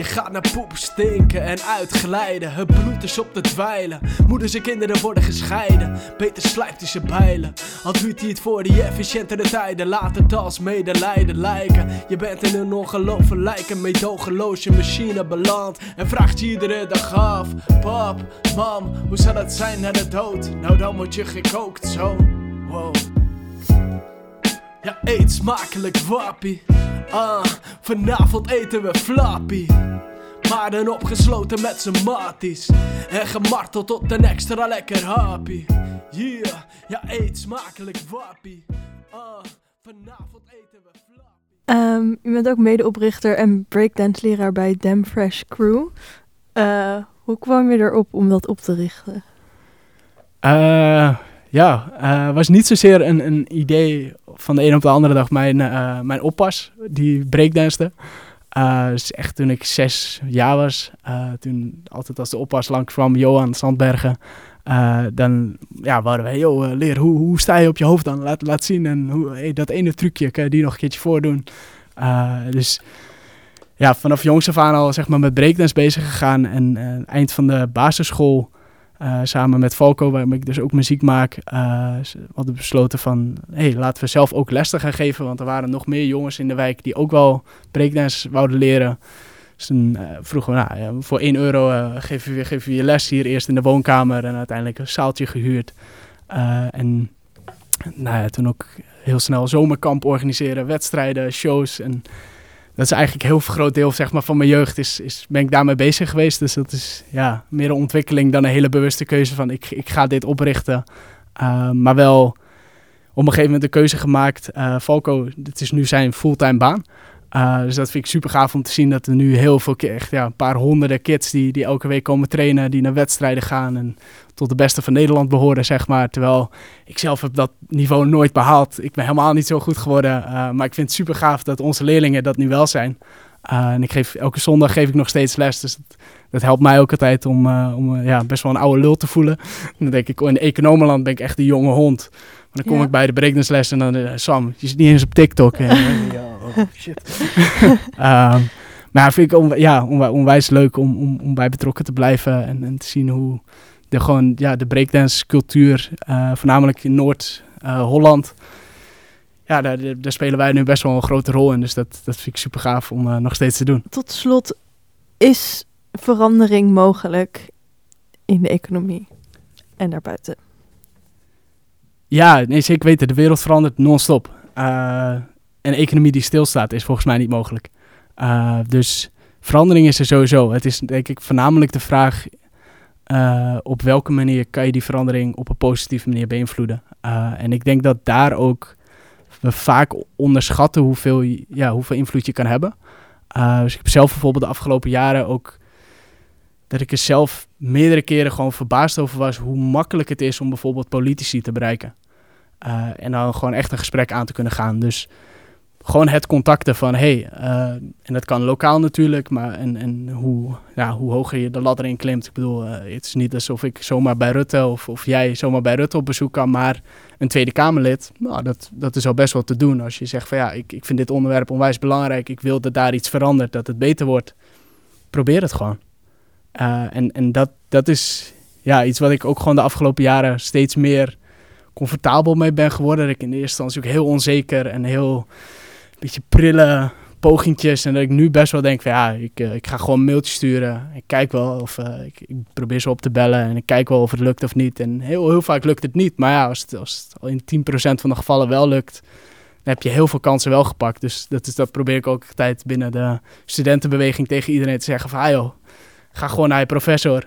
Je gaat naar poep stinken en uitglijden. Het bloed is op de dweilen. Moeders en kinderen worden gescheiden. Beter slijpt hij ze bijlen. Al doet hij het voor die efficiëntere tijden. Laat het als medelijden lijken. Je bent in een ongelofelijke medogeloze machine beland. En vraagt iedere dag af: Pap, mam, hoe zal het zijn na de dood? Nou, dan word je gekookt zo. Wow. Ja, eet smakelijk wappie. Ah, vanavond eten we flappy. Maar dan opgesloten met z'n matties. En gemarteld tot een extra lekker happy. Yeah, ja, eet smakelijk wappie. Ah, vanavond eten we flappy. Um, u bent ook medeoprichter en breakdance-leraar bij Damn Fresh Crew. Uh, hoe kwam je erop om dat op te richten? Uh, ja, uh, was niet zozeer een, een idee van de een op de andere dag. Mijn, uh, mijn oppas, die breakdanste. Uh, dus echt toen ik zes jaar was, toen altijd als de oppas langs kwam, Johan Sandbergen. dan ja, waren we, joh, leer, hoe, hoe sta je op je hoofd dan? Laat, laat zien. En hoe, dat ene trucje, kan je die nog een keertje voordoen? dus ja, vanaf jongs af aan al zeg maar, met breakdance bezig gegaan. En eind van de basisschool uh, samen met Falco, waarmee ik dus ook muziek maak, uh, hadden besloten van, hé, hey, laten we zelf ook les gaan geven. Want er waren nog meer jongens in de wijk die ook wel breakdance wouden leren. Dus uh, vroegen we, nou, voor 1 euro geven, we, geven we je les hier eerst in de woonkamer en uiteindelijk een zaaltje gehuurd. en nou ja, toen ook heel snel zomerkamp organiseren, wedstrijden, shows en dat is eigenlijk een heel groot deel zeg maar, van mijn jeugd. Is, is, ben ik daarmee bezig geweest. Dus dat is ja, meer een ontwikkeling dan een hele bewuste keuze van ik, ik ga dit oprichten. Uh, maar wel op een gegeven moment de keuze gemaakt. Uh, Falco, dit is nu zijn fulltime baan. Uh, dus dat vind ik super gaaf om te zien dat er nu heel veel, echt ja, een paar honderden kids die, die elke week komen trainen, die naar wedstrijden gaan en tot de beste van Nederland behoren, zeg maar. Terwijl ik zelf heb dat niveau nooit behaald. Ik ben helemaal niet zo goed geworden, uh, maar ik vind het super gaaf dat onze leerlingen dat nu wel zijn. Uh, en ik geef, elke zondag geef ik nog steeds les, dus dat, dat helpt mij ook altijd om, om ja, best wel een oude lul te voelen. En dan denk ik, oh, in Economenland ben ik echt een jonge hond. Maar dan kom Ja. ik bij de berekeningsles en dan, eh, Sam, je zit niet eens op TikTok. En, eh, ja, oh, shit. Ehm, maar ja, vind ik ja, onwij- onwijs leuk om, om, om bij betrokken te blijven en, en te zien hoe de, gewoon, ja, de breakdance cultuur, eh, voornamelijk in Noord-Holland, ja, daar, daar- spelen wij nu best wel een grote rol in. Dus dat, dat vind ik super gaaf om eh, nog steeds te doen. Tot slot, is verandering mogelijk in de economie en daarbuiten? Ja, nee, zeker weten. De wereld verandert non-stop. Eh, een economie die stilstaat is volgens mij niet mogelijk. Eh, dus verandering is er sowieso. Het is denk ik voornamelijk de vraag... eh, op welke manier kan je die verandering op een positieve manier beïnvloeden? Eh, en ik denk dat daar ook we vaak onderschatten hoeveel, ja, hoeveel invloed je kan hebben. Dus ik heb zelf bijvoorbeeld de afgelopen jaren ook... dat ik er zelf meerdere keren gewoon verbaasd over was... hoe makkelijk het is om bijvoorbeeld politici te bereiken. En dan gewoon echt een gesprek aan te kunnen gaan. Dus gewoon het contacten van hey, uh, en dat kan lokaal natuurlijk, maar en, en hoe, ja, hoe hoger je de ladder in klimt. Ik bedoel, uh, het is niet alsof ik zomaar bij Rutte of, of jij zomaar bij Rutte op bezoek kan, maar een Tweede Kamerlid, nou, dat, dat is al best wel te doen. Als je zegt van ja, ik, ik vind dit onderwerp onwijs belangrijk, ik wil dat daar iets verandert, dat het beter wordt. Probeer het gewoon. Uh, en en dat, dat is ja, iets wat ik ook gewoon de afgelopen jaren steeds meer comfortabel mee ben geworden. Dat ik in de eerste instantie ook heel onzeker en heel beetje prille pogingjes. En dat ik nu best wel denk van ja, ik, uh, ik ga gewoon een mailtje sturen. Ik kijk wel of uh, ik, probeer ze op te bellen en ik kijk wel of het lukt of niet. En heel, heel vaak lukt het niet. Maar ja, als het, als het al in 10% van de gevallen wel lukt, dan heb je heel veel kansen wel gepakt. Dus dat, is, dat probeer ik ook altijd binnen de studentenbeweging tegen iedereen te zeggen van ah joh, ga gewoon naar je professor.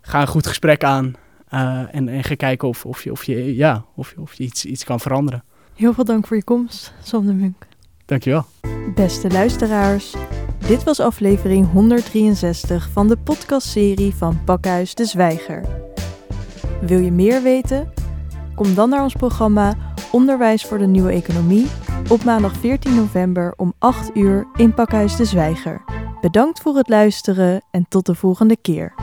Ga een goed gesprek aan. Uh, en, en ga kijken of, of je, of je, ja, of, of je iets, iets kan veranderen. Heel veel dank voor je komst, Sam de Munk. Dankjewel. Beste luisteraars, dit was aflevering 163 van de podcastserie van Pakhuis de Zwijger. Wil je meer weten? Kom dan naar ons programma Onderwijs voor de Nieuwe Economie op maandag 14 november om 8 uur in Pakhuis de Zwijger. Bedankt voor het luisteren en tot de volgende keer.